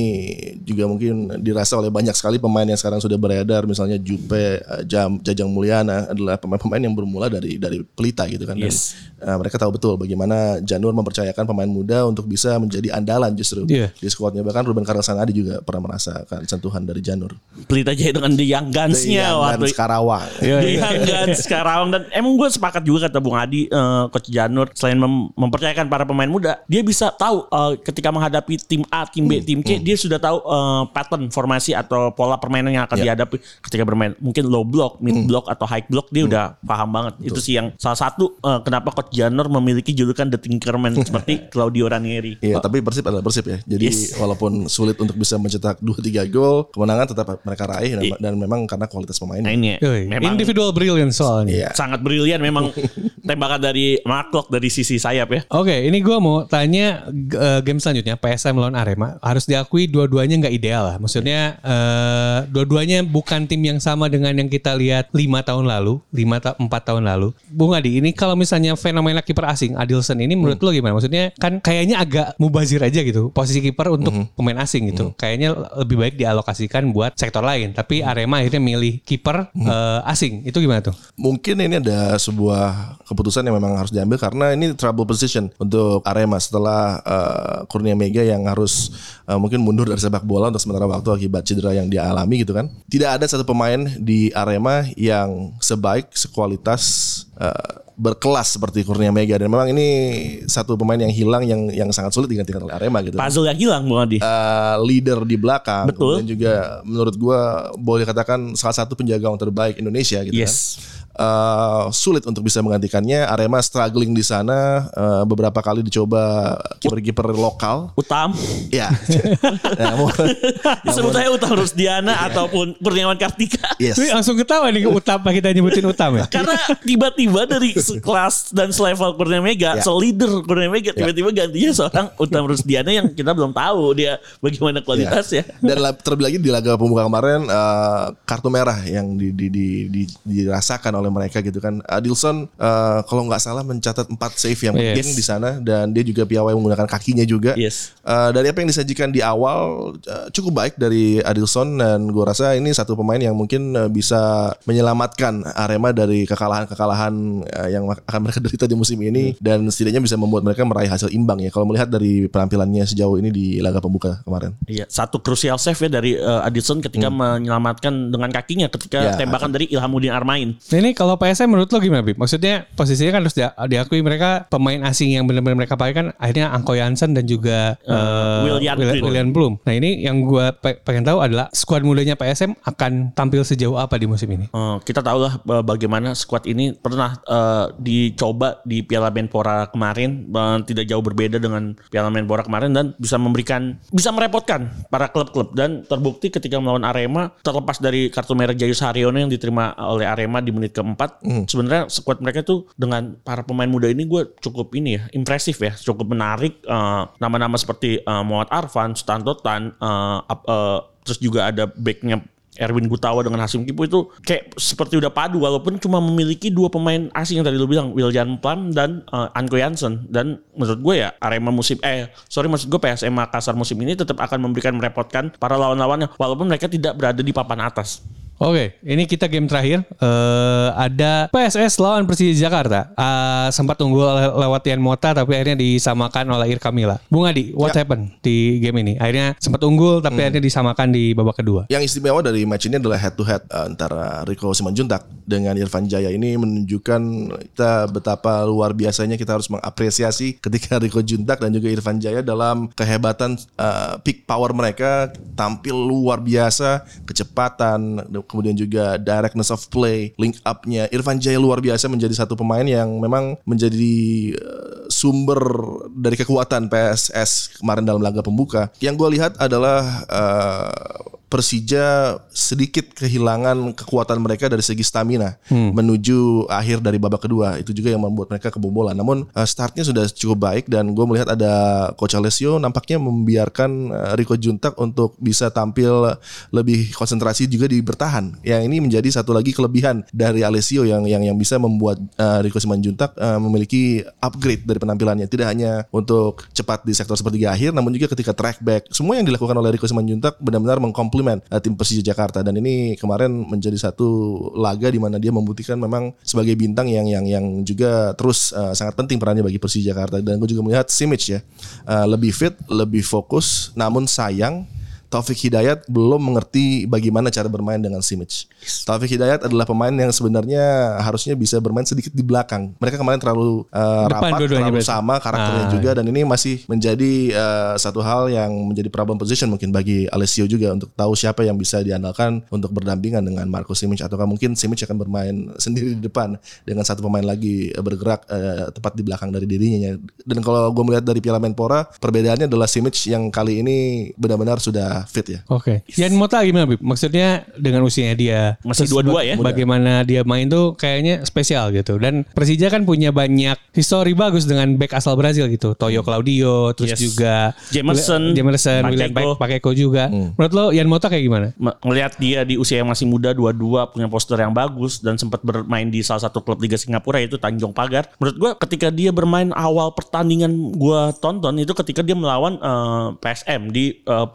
juga mungkin dirasa oleh banyak sekali pemain yang sekarang sudah beredar, misalnya Jupe, eh, Jam, Jajang Mulyana adalah pemain-pemain yang bermula dari dari Pelita gitu kan. Dan Yes. uh, mereka tahu betul bagaimana Janur mempercayakan pemain muda untuk bisa menjadi andalan justru Iya. di skuadnya. Bahkan Ruben Carlos Sanadi juga pernah merasakan sentuhan dari Janur. Pelit aja dengan The Young Guns-nya Iya, dan waktu Karawang. Iya, <laughs> The Young Guns sekarang dan emang gue sepakat juga kata Bung Adi eh, coach Janur selain mem- mempercayakan para pemain muda dia bisa tahu eh, ketika menghadapi tim A tim B tim K dia sudah tahu eh, pattern formasi atau pola permainan yang akan dihadapi. Ketika bermain mungkin low block mid block atau high block dia udah paham banget. Itu sih yang salah satu eh, kenapa coach Janur memiliki julukan The Tinkerman seperti <laughs> Claudio Ranieri. Iya, tapi Persib adalah Persib ya. Jadi Yes. walaupun sulit untuk bisa mencetak 2-3 gol, kemenangan tetap mereka raih dan, dan memang karena kualitas pemainnya. nah ini ya, memang Individual brilliance soalnya. Iya. sangat brilian memang <laughs> tembakan dari Mark Locke dari sisi sayap ya Oke, ini gue mau tanya eh, game selanjutnya PSM lawan Arema harus diakui dua-duanya nggak ideal lah. Maksudnya eh, dua-duanya bukan tim yang sama dengan yang kita lihat lima tahun lalu, lima ta empat tahun lalu. Bung Adi, ini kalau misalnya fenomena kiper asing Adilson ini menurut lo gimana? Maksudnya kan kayaknya agak mubazir aja gitu posisi kiper untuk pemain asing gitu. Kayaknya lebih baik dialokasikan buat sektor lain. Tapi Arema akhirnya milih kiper eh, asing. Itu gimana tuh? Mungkin ini ada sebuah keputusan yang memang harus diambil karena ini trouble position untuk Arema setelah uh, Kurnia Mega yang harus uh, mungkin mundur dari sepak bola untuk sementara waktu akibat cedera yang dia alami gitu kan. Tidak ada satu pemain di Arema yang sebaik, sekualitas uh, berkelas seperti Kurnia Mega dan memang ini satu pemain yang hilang yang yang sangat sulit digantikan oleh Arema gitu. puzzle yang hilang Bung Adi uh, leader di belakang. Betul. Kemudian juga menurut gua boleh dikatakan salah satu penjaga gawang terbaik Indonesia gitu Yes. kan. Uh, sulit untuk bisa menggantikannya. Arema struggling di sana. Uh, beberapa kali dicoba kiper-kiper lokal. Utam Ya. <laughs> Namun, <laughs> Sebut saya Utang Rusdiana ataupun Kurniawan Kartika. yes. Wih, langsung ketawa nih Utam kita nyebutin Utam ya. Karena tiba-tiba dari sekelas dan selevel Kurnia Mega, Ya. seleader Kurnia Mega, tiba-tiba gantinya seorang Utam Rusdiana yang kita belum tahu dia bagaimana kualitasnya. Dan la- terlebih lagi di laga pembuka kemarin uh, kartu merah yang di, di, di, di- dirasakan oleh mereka gitu kan. Adilson uh, kalau nggak salah mencatat 4 save yang Yes. penting di sana dan dia juga piawai menggunakan kakinya juga. Yes. Uh, dari apa yang disajikan di awal uh, cukup baik dari Adilson dan gue rasa ini satu pemain yang mungkin uh, bisa menyelamatkan Arema dari kekalahan-kekalahan uh, yang akan mereka <laughs> derita di musim ini dan setidaknya bisa membuat mereka meraih hasil imbang ya. Kalau melihat dari penampilannya sejauh ini di laga pembuka kemarin. Iya, satu krusial save ya dari uh, Adilson ketika menyelamatkan dengan kakinya ketika Ya. tembakan dari Ilhamuddin Armain. Nah ini kalau PSM menurut lo gimana Bib? Maksudnya posisinya kan harus dia- diakui mereka pemain asing yang benar-benar mereka pakai kan akhirnya Angko Jansen dan juga eh, William Wil- Blum. William Blum. Nah ini yang gue pengen tahu adalah skuad mudanya PSM akan tampil sejauh apa di musim ini? Eh, kita tahulah bagaimana skuad ini pernah eh, dicoba di Piala Menpora kemarin eh, tidak jauh berbeda dengan Piala Menpora kemarin dan bisa memberikan bisa merepotkan para klub-klub dan terbukti ketika melawan Arema terlepas dari kartu merah Jayus Haryono yang diterima oleh Arema di menit keempat sebenarnya skuad mereka tuh dengan para pemain muda ini gue cukup ini ya impresif ya cukup menarik eh, nama-nama seperti eh, Muhammad Arfan, Sutanto Tan eh, ap- eh, terus juga ada backnya Erwin Gutawa dengan Hasim Kipu itu kayak seperti udah padu walaupun cuma memiliki dua pemain asing yang tadi lu bilang William Plum dan uh, Anko Jansen dan menurut gue ya Arema musim eh sorry maksud gue PSM Makassar musim ini tetap akan memberikan merepotkan para lawan-lawannya walaupun mereka tidak berada di papan atas. Oke, ini kita game terakhir. Eh ada PSS lawan Persija Jakarta. Eh, sempat unggul le- lewat Tian Mota tapi akhirnya disamakan oleh Ir Kamila. Bung Adi, what happened di game ini? Akhirnya sempat unggul tapi akhirnya disamakan di babak kedua. Yang istimewa dari match ini adalah head to head uh, antara Rico Simanjuntak dengan Irfan Jaya ini menunjukkan kita betapa luar biasanya kita harus mengapresiasi ketika <laughs> Rico Juntak dan juga Irfan Jaya dalam kehebatan uh, peak power mereka tampil luar biasa, kecepatan, kemudian juga directness of play, link up-nya Irfan Jaya luar biasa menjadi satu pemain yang memang menjadi uh, sumber dari kekuatan PSS kemarin dalam laga pembuka. Yang gue lihat adalah uh, Persija sedikit kehilangan kekuatan mereka dari segi stamina menuju akhir dari babak kedua. Itu juga yang membuat mereka kebobolan. Namun uh, startnya sudah cukup baik dan gue melihat ada Coach Alessio nampaknya membiarkan uh, Rico Juntak untuk bisa tampil lebih konsentrasi juga di bertahan. Yang ini menjadi satu lagi kelebihan dari Alessio yang yang yang bisa membuat uh, Rico Simanjuntak uh, memiliki upgrade dari penampilannya. Tidak hanya untuk cepat di sektor sepertiga akhir, namun juga ketika track back. Semua yang dilakukan oleh Rico Simanjuntak benar-benar mengkomplit suplemen uh, tim Persija Jakarta. Dan ini kemarin menjadi satu laga di mana dia membuktikan memang sebagai bintang yang yang yang juga terus uh, sangat penting perannya bagi Persija Jakarta. Dan gue juga melihat Simic ya uh, lebih fit, lebih fokus. Namun sayang Taufik Hidayat belum mengerti bagaimana cara bermain dengan Simic. Taufik Hidayat adalah pemain yang sebenarnya harusnya bisa bermain sedikit di belakang. Mereka kemarin terlalu uh, Depan rapat, terlalu berarti. sama karakternya Ah, juga dan ini masih menjadi uh, satu hal yang menjadi problem position mungkin bagi Alessio juga untuk tahu siapa yang bisa diandalkan untuk berdampingan dengan Marco Simic ataukah mungkin Simic akan bermain <laughs> sendiri di depan dengan satu pemain lagi uh, bergerak uh, tepat di belakang dari dirinya. Dan kalau gue melihat dari Piala Menpora perbedaannya adalah Simic yang kali ini benar-benar sudah fit ya. Oke. Yan Mota gimana Bib? Maksudnya dengan usianya dia Masih dua-dua ya? Bagaimana dia main tuh kayaknya spesial gitu. Dan Persija kan punya banyak histori bagus dengan back asal Brazil gitu. Toyo Claudio, terus Yes. juga Jamerson, Jamerson, William. Pakeko juga. Menurut lo Yan Mota kayak gimana? Me- ngelihat dia di usia yang masih muda dua-dua punya postur yang bagus dan sempat bermain di salah satu klub Liga Singapura yaitu Tanjung Pagar. Menurut gua ketika dia bermain awal pertandingan gua tonton itu ketika dia melawan eh, PSM di eh,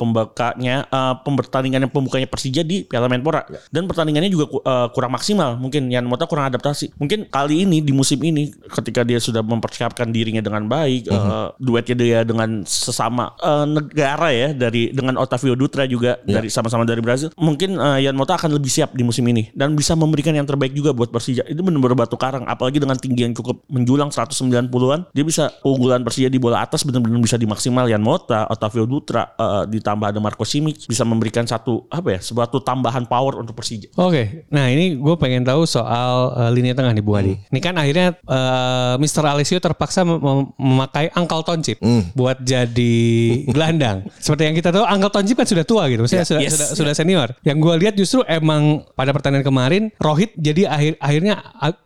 pembukanya eh, pertandingan yang pembukanya Persija di Piala Menpora dan pertandingannya juga eh, kurang maksimal. Mungkin Yan Mota kurang adaptasi. Mungkin kali ini di musim ini ketika dia sudah mempersiapkan dirinya dengan baik, eh, duetnya dia dengan sesama eh, negara ya dari dengan Otavio Dutra juga dari sama-sama dari Brazil. Mungkin eh, Yan Mota akan lebih siap di musim ini dan bisa memberikan yang terbaik juga buat Persija. Itu benar-benar batu karang apalagi dengan tinggi yang cukup menjulang 190-an. Dia bisa keunggulan Persija di bola atas benar-benar bisa dimaksimal Yan Mota, Otavio Dutra eh, ditambah ada Marco Simic bisa memberikan satu apa ya, suatu tambahan power untuk Persija. Oke, nah ini gue pengen tahu soal uh, lini tengah nih Bu Adi. Ini kan akhirnya uh, Mr. Alessio terpaksa mem- mem- memakai Uncle Toncip buat jadi <laughs> gelandang. Seperti yang kita tahu Uncle Toncip kan sudah tua gitu, maksudnya Ya, sudah, yes. sudah sudah senior. Yang gue lihat justru emang pada pertandingan kemarin Rohit jadi akhir akhirnya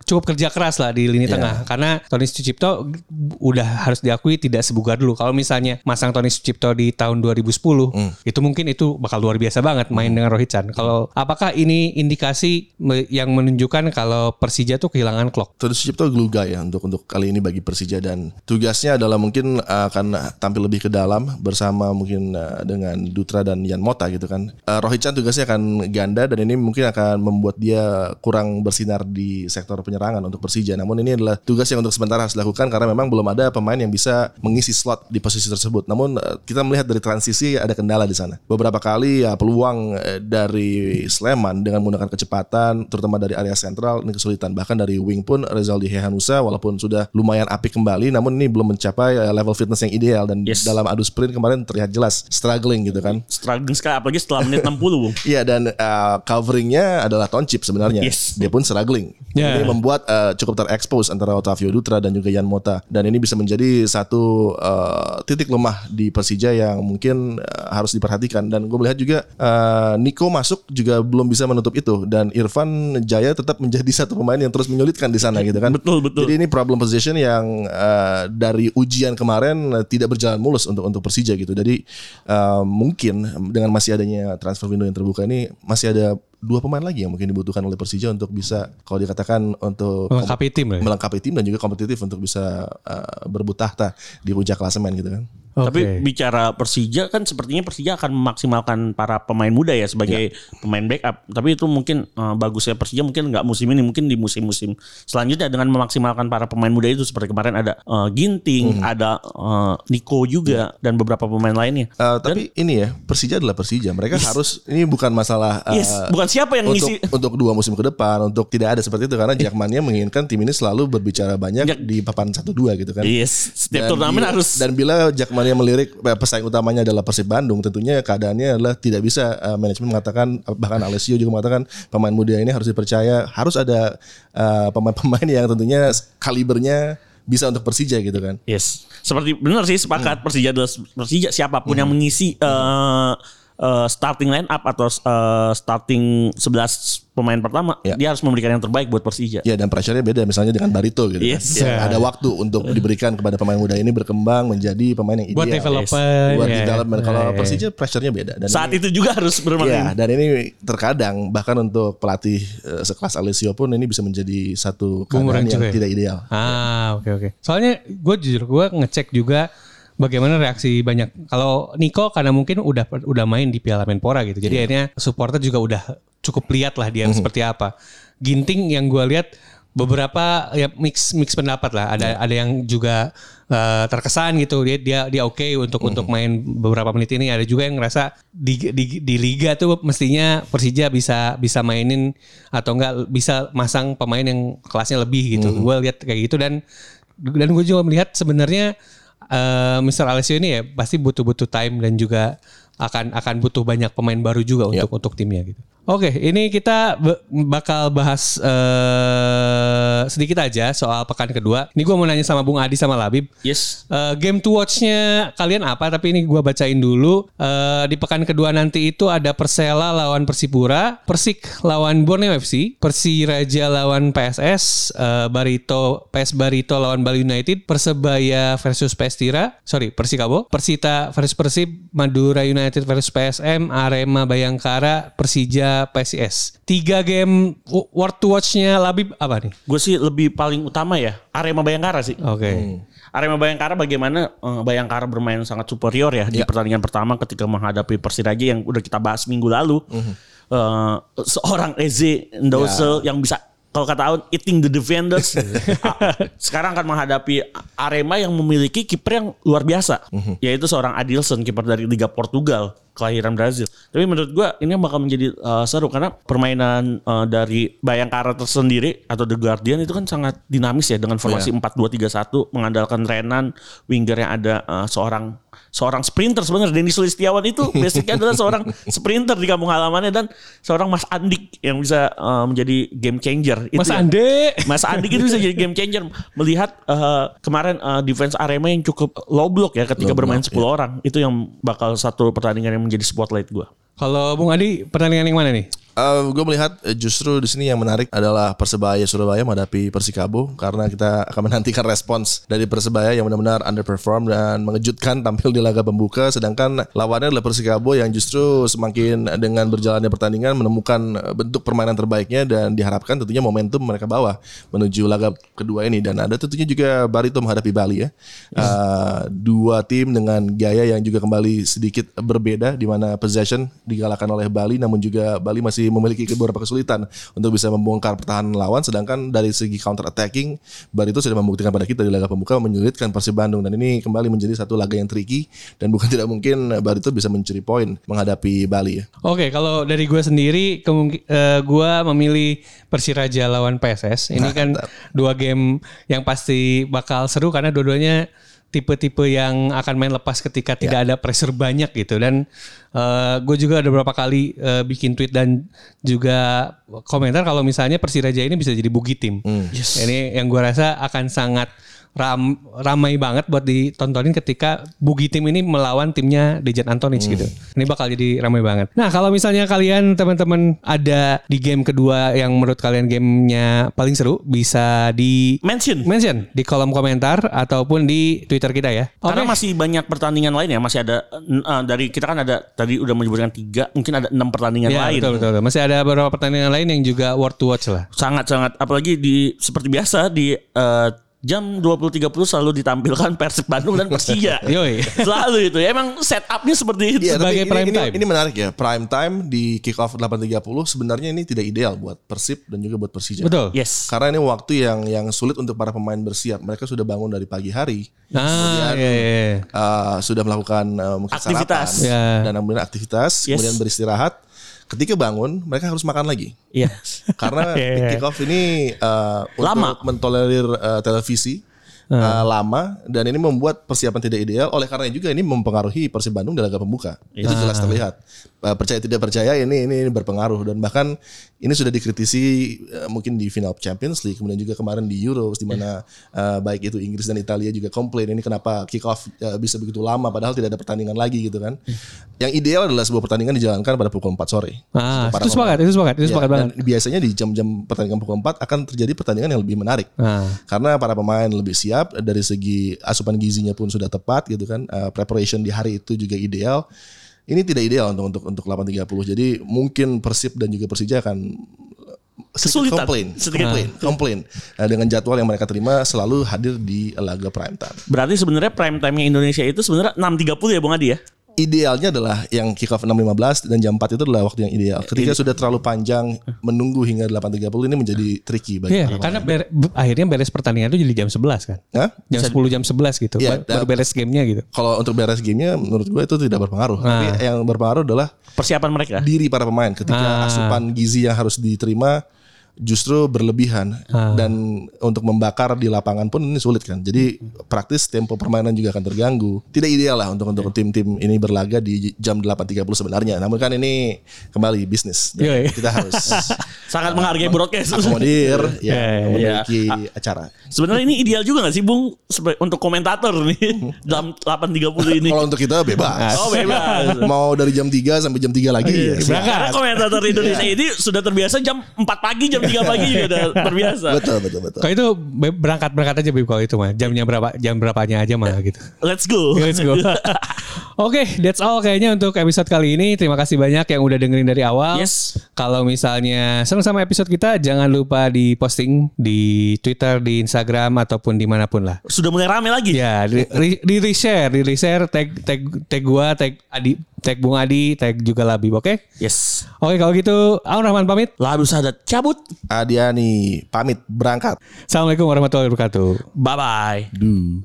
cukup kerja keras lah di lini tengah karena Tony Sucipto udah harus diakui tidak sebugar dulu. Kalau misalnya masang Tony Sucipto di tahun 2010 itu mungkin itu bakal luar biasa banget main dengan Rohit Chan. Kalau apakah ini indikasi yang menunjukkan kalau Persija tuh kehilangan clock? Terus Sucipto glue guy ya untuk untuk kali ini bagi Persija dan tugasnya adalah mungkin akan tampil lebih ke dalam bersama mungkin uh, dengan Dutra dan Yan Mota gitu kan. Uh, Rohit Chan tugasnya akan ganda dan ini mungkin akan membuat dia kurang bersinar di sektor penyerangan untuk Persija. Namun ini adalah tugas yang untuk sementara harus dilakukan karena memang belum ada pemain yang bisa mengisi slot di posisi tersebut. Namun kita melihat dari transisi ada kendala di sana. Beberapa kali ya peluang eh, dari Sleman dengan menggunakan kecepatan terutama dari area sentral ini kesulitan. Bahkan dari wing pun Rezaldi Hehanusa walaupun sudah lumayan apik kembali namun ini belum mencapai eh, level fitness yang ideal dan Yes. dalam adu sprint kemarin terlihat jelas struggling gitu kan. Struggling sekali apalagi setelah menit <laughs> 60 Bung. Iya dan uh, coveringnya adalah Toncip sebenarnya. Yes. Dia pun struggling. Ya. Ini membuat uh, cukup terekspos antara Otavio Dutra dan juga Yan Mota. Dan ini bisa menjadi satu uh, titik lemah di Persija yang mungkin uh, harus diperhatikan. Dan gue melihat juga uh, Nico masuk juga belum bisa menutup itu. Dan Irfan Jaya tetap menjadi <laughs> satu pemain yang terus menyulitkan di sana gitu kan. Betul, betul. Jadi ini problem position yang uh, dari ujian kemarin uh, tidak berjalan mulus untuk untuk Persija gitu. Jadi uh, mungkin dengan masih adanya transfer window yang terbuka ini masih ada dua pemain lagi yang mungkin dibutuhkan oleh Persija untuk bisa kalau dikatakan untuk Melengkapi tim ya? melengkapi tim dan juga kompetitif untuk bisa uh, berebut tahta di puncak klasemen gitu kan. Tapi bicara Persija kan sepertinya Persija akan memaksimalkan para pemain muda ya sebagai pemain backup. Tapi itu mungkin eh, bagusnya Persija mungkin nggak musim ini, mungkin di musim-musim selanjutnya dengan memaksimalkan para pemain muda itu seperti kemarin ada eh, Ginting, ada eh, Nico juga dan beberapa pemain lainnya. Uh, tapi ini ya Persija adalah Persija. Mereka harus ini bukan masalah uh, Yes, bukan siapa yang untuk ngisi. untuk dua musim ke depan untuk tidak ada seperti itu. Karena Jackmania menginginkan tim ini selalu berbicara banyak Jak- di papan 1-2 gitu kan. Yes, setiap Dan turnamen harus dan bila Jackmania melirik eh, pesaing utamanya adalah Persib Bandung tentunya keadaannya adalah tidak bisa eh, manajemen mengatakan eh, bahkan Alessio juga mengatakan pemain muda ini harus dipercaya harus ada eh, pemain-pemain yang tentunya kalibernya bisa untuk Persija gitu kan. Yes, seperti benar sih sepakat Persija adalah Persija siapa pun yang mengisi eh, eh, starting line up atau eh, starting 11 pemain pertama, Ya. dia harus memberikan yang terbaik buat Persija. Ya dan pressure-nya beda misalnya dengan Barito gitu Yes. kan. Ya, Ya. Ada waktu untuk diberikan kepada pemain muda ini berkembang menjadi pemain yang ideal. Buat development. Buat ya. development. Kalau Ya, ya. Persija pressure-nya beda dan Saat ini- itu juga harus Ya, bermain. dan ini terkadang bahkan untuk pelatih eh, sekelas Alessio pun ini bisa menjadi satu keadaan yang juga ya? tidak ideal. Ah oke oke. Soalnya gue jujur gue ngecek juga bagaimana reaksi banyak. Kalau Nico karena mungkin udah udah main di Piala Menpora gitu. Jadi akhirnya supporter juga udah cukup lihat lah dia seperti apa. Ginting yang gue lihat beberapa ya mix mix pendapat lah. Ada ada yang juga eh, terkesan gitu dia dia dia oke untuk untuk main beberapa menit ini. Ada juga yang ngerasa di di di liga tuh mestinya Persija bisa bisa mainin atau enggak bisa masang pemain yang kelasnya lebih gitu. Gue lihat kayak gitu dan dan gue juga melihat sebenarnya eh Mr. Alessio ini ya pasti butuh-butuh time dan juga akan akan butuh banyak pemain baru juga untuk untuk timnya gitu. Oke, ini kita bakal bahas eh sedikit aja soal pekan kedua. Ini gue mau nanya sama Bung Adi sama Labib. Yes. Eh, game to watch-nya kalian apa? Tapi ini gua bacain dulu. Eh, di pekan kedua nanti itu ada Persela lawan Persipura, Persik lawan Borneo FC, Persiraja lawan PSS, eh, Barito PS Barito lawan Bali United, Persebaya versus PS Tira, sorry Persikabo, Persita versus Persib, Madura United versus PSM, Arema Bayangkara, Persija PSIS. Tiga game worth to watch-nya Labib apa nih? Gue sih lebih paling utama ya Arema Bayangkara sih. Oke. Arema Bayangkara bagaimana eh, Bayangkara bermain sangat superior ya di pertandingan pertama ketika menghadapi Persiraja yang udah kita bahas minggu lalu. Eh, seorang Eze Ndose yang bisa kalau kata Aun eating the defenders. <laughs> Sekarang akan menghadapi Arema yang memiliki kiper yang luar biasa, yaitu seorang Adilson kiper dari Liga Portugal kelahiran Brazil. Tapi menurut gua ini bakal menjadi eh, seru karena permainan eh, dari Bayangkara tersendiri atau The Guardian itu kan sangat dinamis ya dengan formasi 4-2-3-1 mengandalkan Renan, winger yang ada eh, seorang seorang sprinter sebenarnya Denis Sulistiawan itu <laughs> basicnya adalah seorang sprinter di kampung halamannya dan seorang Mas Andik yang bisa eh, menjadi game changer. Itu Mas yang- Ande. Mas Andi itu bisa jadi game changer melihat eh, kemarin eh, defense Arema yang cukup low block ya ketika bermain 10 orang itu yang bakal satu pertandingan yang menjadi spotlight gua. Kalau Bung Adi pertandingan yang mana nih? gue melihat eh, justru di sini yang menarik adalah Persebaya Surabaya menghadapi Persikabo karena kita akan <laughs> menantikan respons dari Persebaya yang benar-benar underperform dan mengejutkan tampil di laga pembuka sedangkan lawannya adalah Persikabo yang justru semakin dengan berjalannya pertandingan menemukan eh, bentuk permainan terbaiknya dan diharapkan tentunya momentum mereka bawa menuju laga kedua ini dan ada tentunya juga Barito menghadapi Bali ya. Eh, dua tim dengan gaya yang juga kembali sedikit berbeda di mana possession digalakkan oleh Bali namun juga Bali masih memiliki beberapa kesulitan untuk bisa membongkar pertahanan lawan sedangkan dari segi counter attacking Barito sudah membuktikan pada kita di laga pembuka menyulitkan Persib Bandung dan ini kembali menjadi satu laga yang tricky dan bukan <laughs> tidak mungkin Barito bisa mencuri poin menghadapi Bali ya. Oke, kalau dari gue sendiri, eh, gue memilih Persiraja lawan PSS. Ini kan dua game yang pasti bakal seru karena dua-duanya tipe-tipe yang akan main lepas ketika tidak ada pressure banyak gitu. Dan gue juga ada beberapa kali eh, bikin tweet dan juga komentar kalau misalnya Persiraja ini bisa jadi bugi tim. Ini yang gue rasa akan sangat ram, ramai banget buat ditontonin ketika Bugi tim ini melawan timnya Dejan Antonic gitu. Ini bakal jadi ramai banget. Nah kalau misalnya kalian teman-teman ada di game kedua yang menurut kalian gamenya paling seru bisa di Mention. mention di kolom komentar ataupun di Twitter kita ya. Karena masih banyak pertandingan lain ya, masih ada eh, dari kita kan ada tadi udah menyebutkan tiga, mungkin ada enam pertandingan Ya, lain. betul, betul, betul. Masih ada beberapa pertandingan lain yang juga worth to watch lah. Sangat-sangat apalagi di seperti biasa di eh, jam 20.30 selalu ditampilkan <laughs> Persib Bandung dan Persija. <laughs> Yoi. Selalu itu. Emang setupnya seperti itu. Iya, Sebagai tapi prime ini, ini, time. ini menarik ya. Prime time di kick off 8.30 sebenarnya ini tidak ideal buat Persib dan juga buat Persija. Betul. Yes. Karena ini waktu yang yang sulit untuk para pemain bersiap. Mereka sudah bangun dari pagi hari. Ah, iya, iya, iya. uh, sudah melakukan uh, mungkin Aktivitas. sarapan Ya. dan kemudian aktivitas, Yes. kemudian beristirahat. Ketika bangun, mereka harus makan lagi. Iya. Karena <laughs> Iya. kick off ini uh, Lama. untuk mentolerir uh, televisi uh, lama dan ini membuat persiapan tidak ideal. Oleh karena juga ini mempengaruhi Persib Bandung di laga pembuka. Itu jelas terlihat. Uh, percaya tidak percaya ini, ini ini berpengaruh dan bahkan ini sudah dikritisi uh, mungkin di final Champions League kemudian juga kemarin di Euros di mana uh, baik itu Inggris dan Italia juga komplain ini kenapa kick off uh, bisa begitu lama padahal tidak ada pertandingan lagi gitu kan. Yang ideal adalah sebuah pertandingan dijalankan pada pukul 4 sore. Ah, itu sepakat, itu sepakat, itu Ya, sepakat dan banget. biasanya di jam-jam pertandingan pukul 4 akan terjadi pertandingan yang lebih menarik. Ah. Karena para pemain lebih siap dari segi asupan gizinya pun sudah tepat gitu kan. Uh, preparation di hari itu juga ideal. Ini tidak ideal untuk untuk untuk 8.30. Jadi mungkin Persib dan juga Persija akan Kesulitan. komplain, Sedikit. komplain, komplain. Nah, dengan jadwal yang mereka terima selalu hadir di laga prime time. Berarti sebenarnya prime time Indonesia itu sebenarnya 6.30 ya Bung Adi ya? Idealnya adalah yang kick off 6.15 dan jam 4 itu adalah waktu yang ideal. Ketika sudah terlalu panjang menunggu hingga 8.30 ini menjadi tricky bagi Iya, karena bere- b- akhirnya beres pertandingan itu jadi jam 11 kan. Hah? Jam 10 jam 11 gitu. Iya, Ba- baru beres gamenya gitu. Kalau untuk beres gamenya menurut gue itu tidak berpengaruh. Tapi yang berpengaruh adalah Persiapan mereka. diri para pemain ketika asupan gizi yang harus diterima justru berlebihan dan untuk membakar di lapangan pun ini sulit kan. Jadi praktis tempo permainan juga akan terganggu. Tidak ideal lah untuk untuk tim-tim ini berlaga di jam 8.30 sebenarnya. Namun kan ini kembali bisnis. Iya, iya. Kita harus <laughs> Sangat menghargai broadcast. akomodir ya Iya, iya. memiliki acara. Sebenarnya ini ideal juga gak sih Bung untuk komentator nih <laughs> dalam 8.30 ini? Kalau untuk kita bebas. Oh bebas. <laughs> Mau dari jam 3 sampai jam 3 lagi ya. siap. Karena komentator Indonesia ini sudah terbiasa jam 4 pagi, jam 3 pagi juga udah terbiasa. Betul betul betul. Kalau itu be- berangkat berangkat aja Bib kalau itu mah. Jamnya berapa jam berapanya aja mah gitu. Let's go. Let's go. <laughs> Oke, that's all kayaknya untuk episode kali ini. Terima kasih banyak yang udah dengerin dari awal. Yes. Kalau misalnya senang sama episode kita, jangan lupa di posting di Twitter, di Instagram ataupun di mana pun lah. Sudah mulai rame lagi. Ya, di, di, di reshare, di reshare, tag tag tag gua, tag Adi, tag Bung Adi, tag juga Labib, oke? Yes. Oke, kalau gitu, Aun Rahman pamit. Lalu sahabat cabut. Adiani pamit berangkat. Assalamualaikum warahmatullahi wabarakatuh. Bye bye. Du.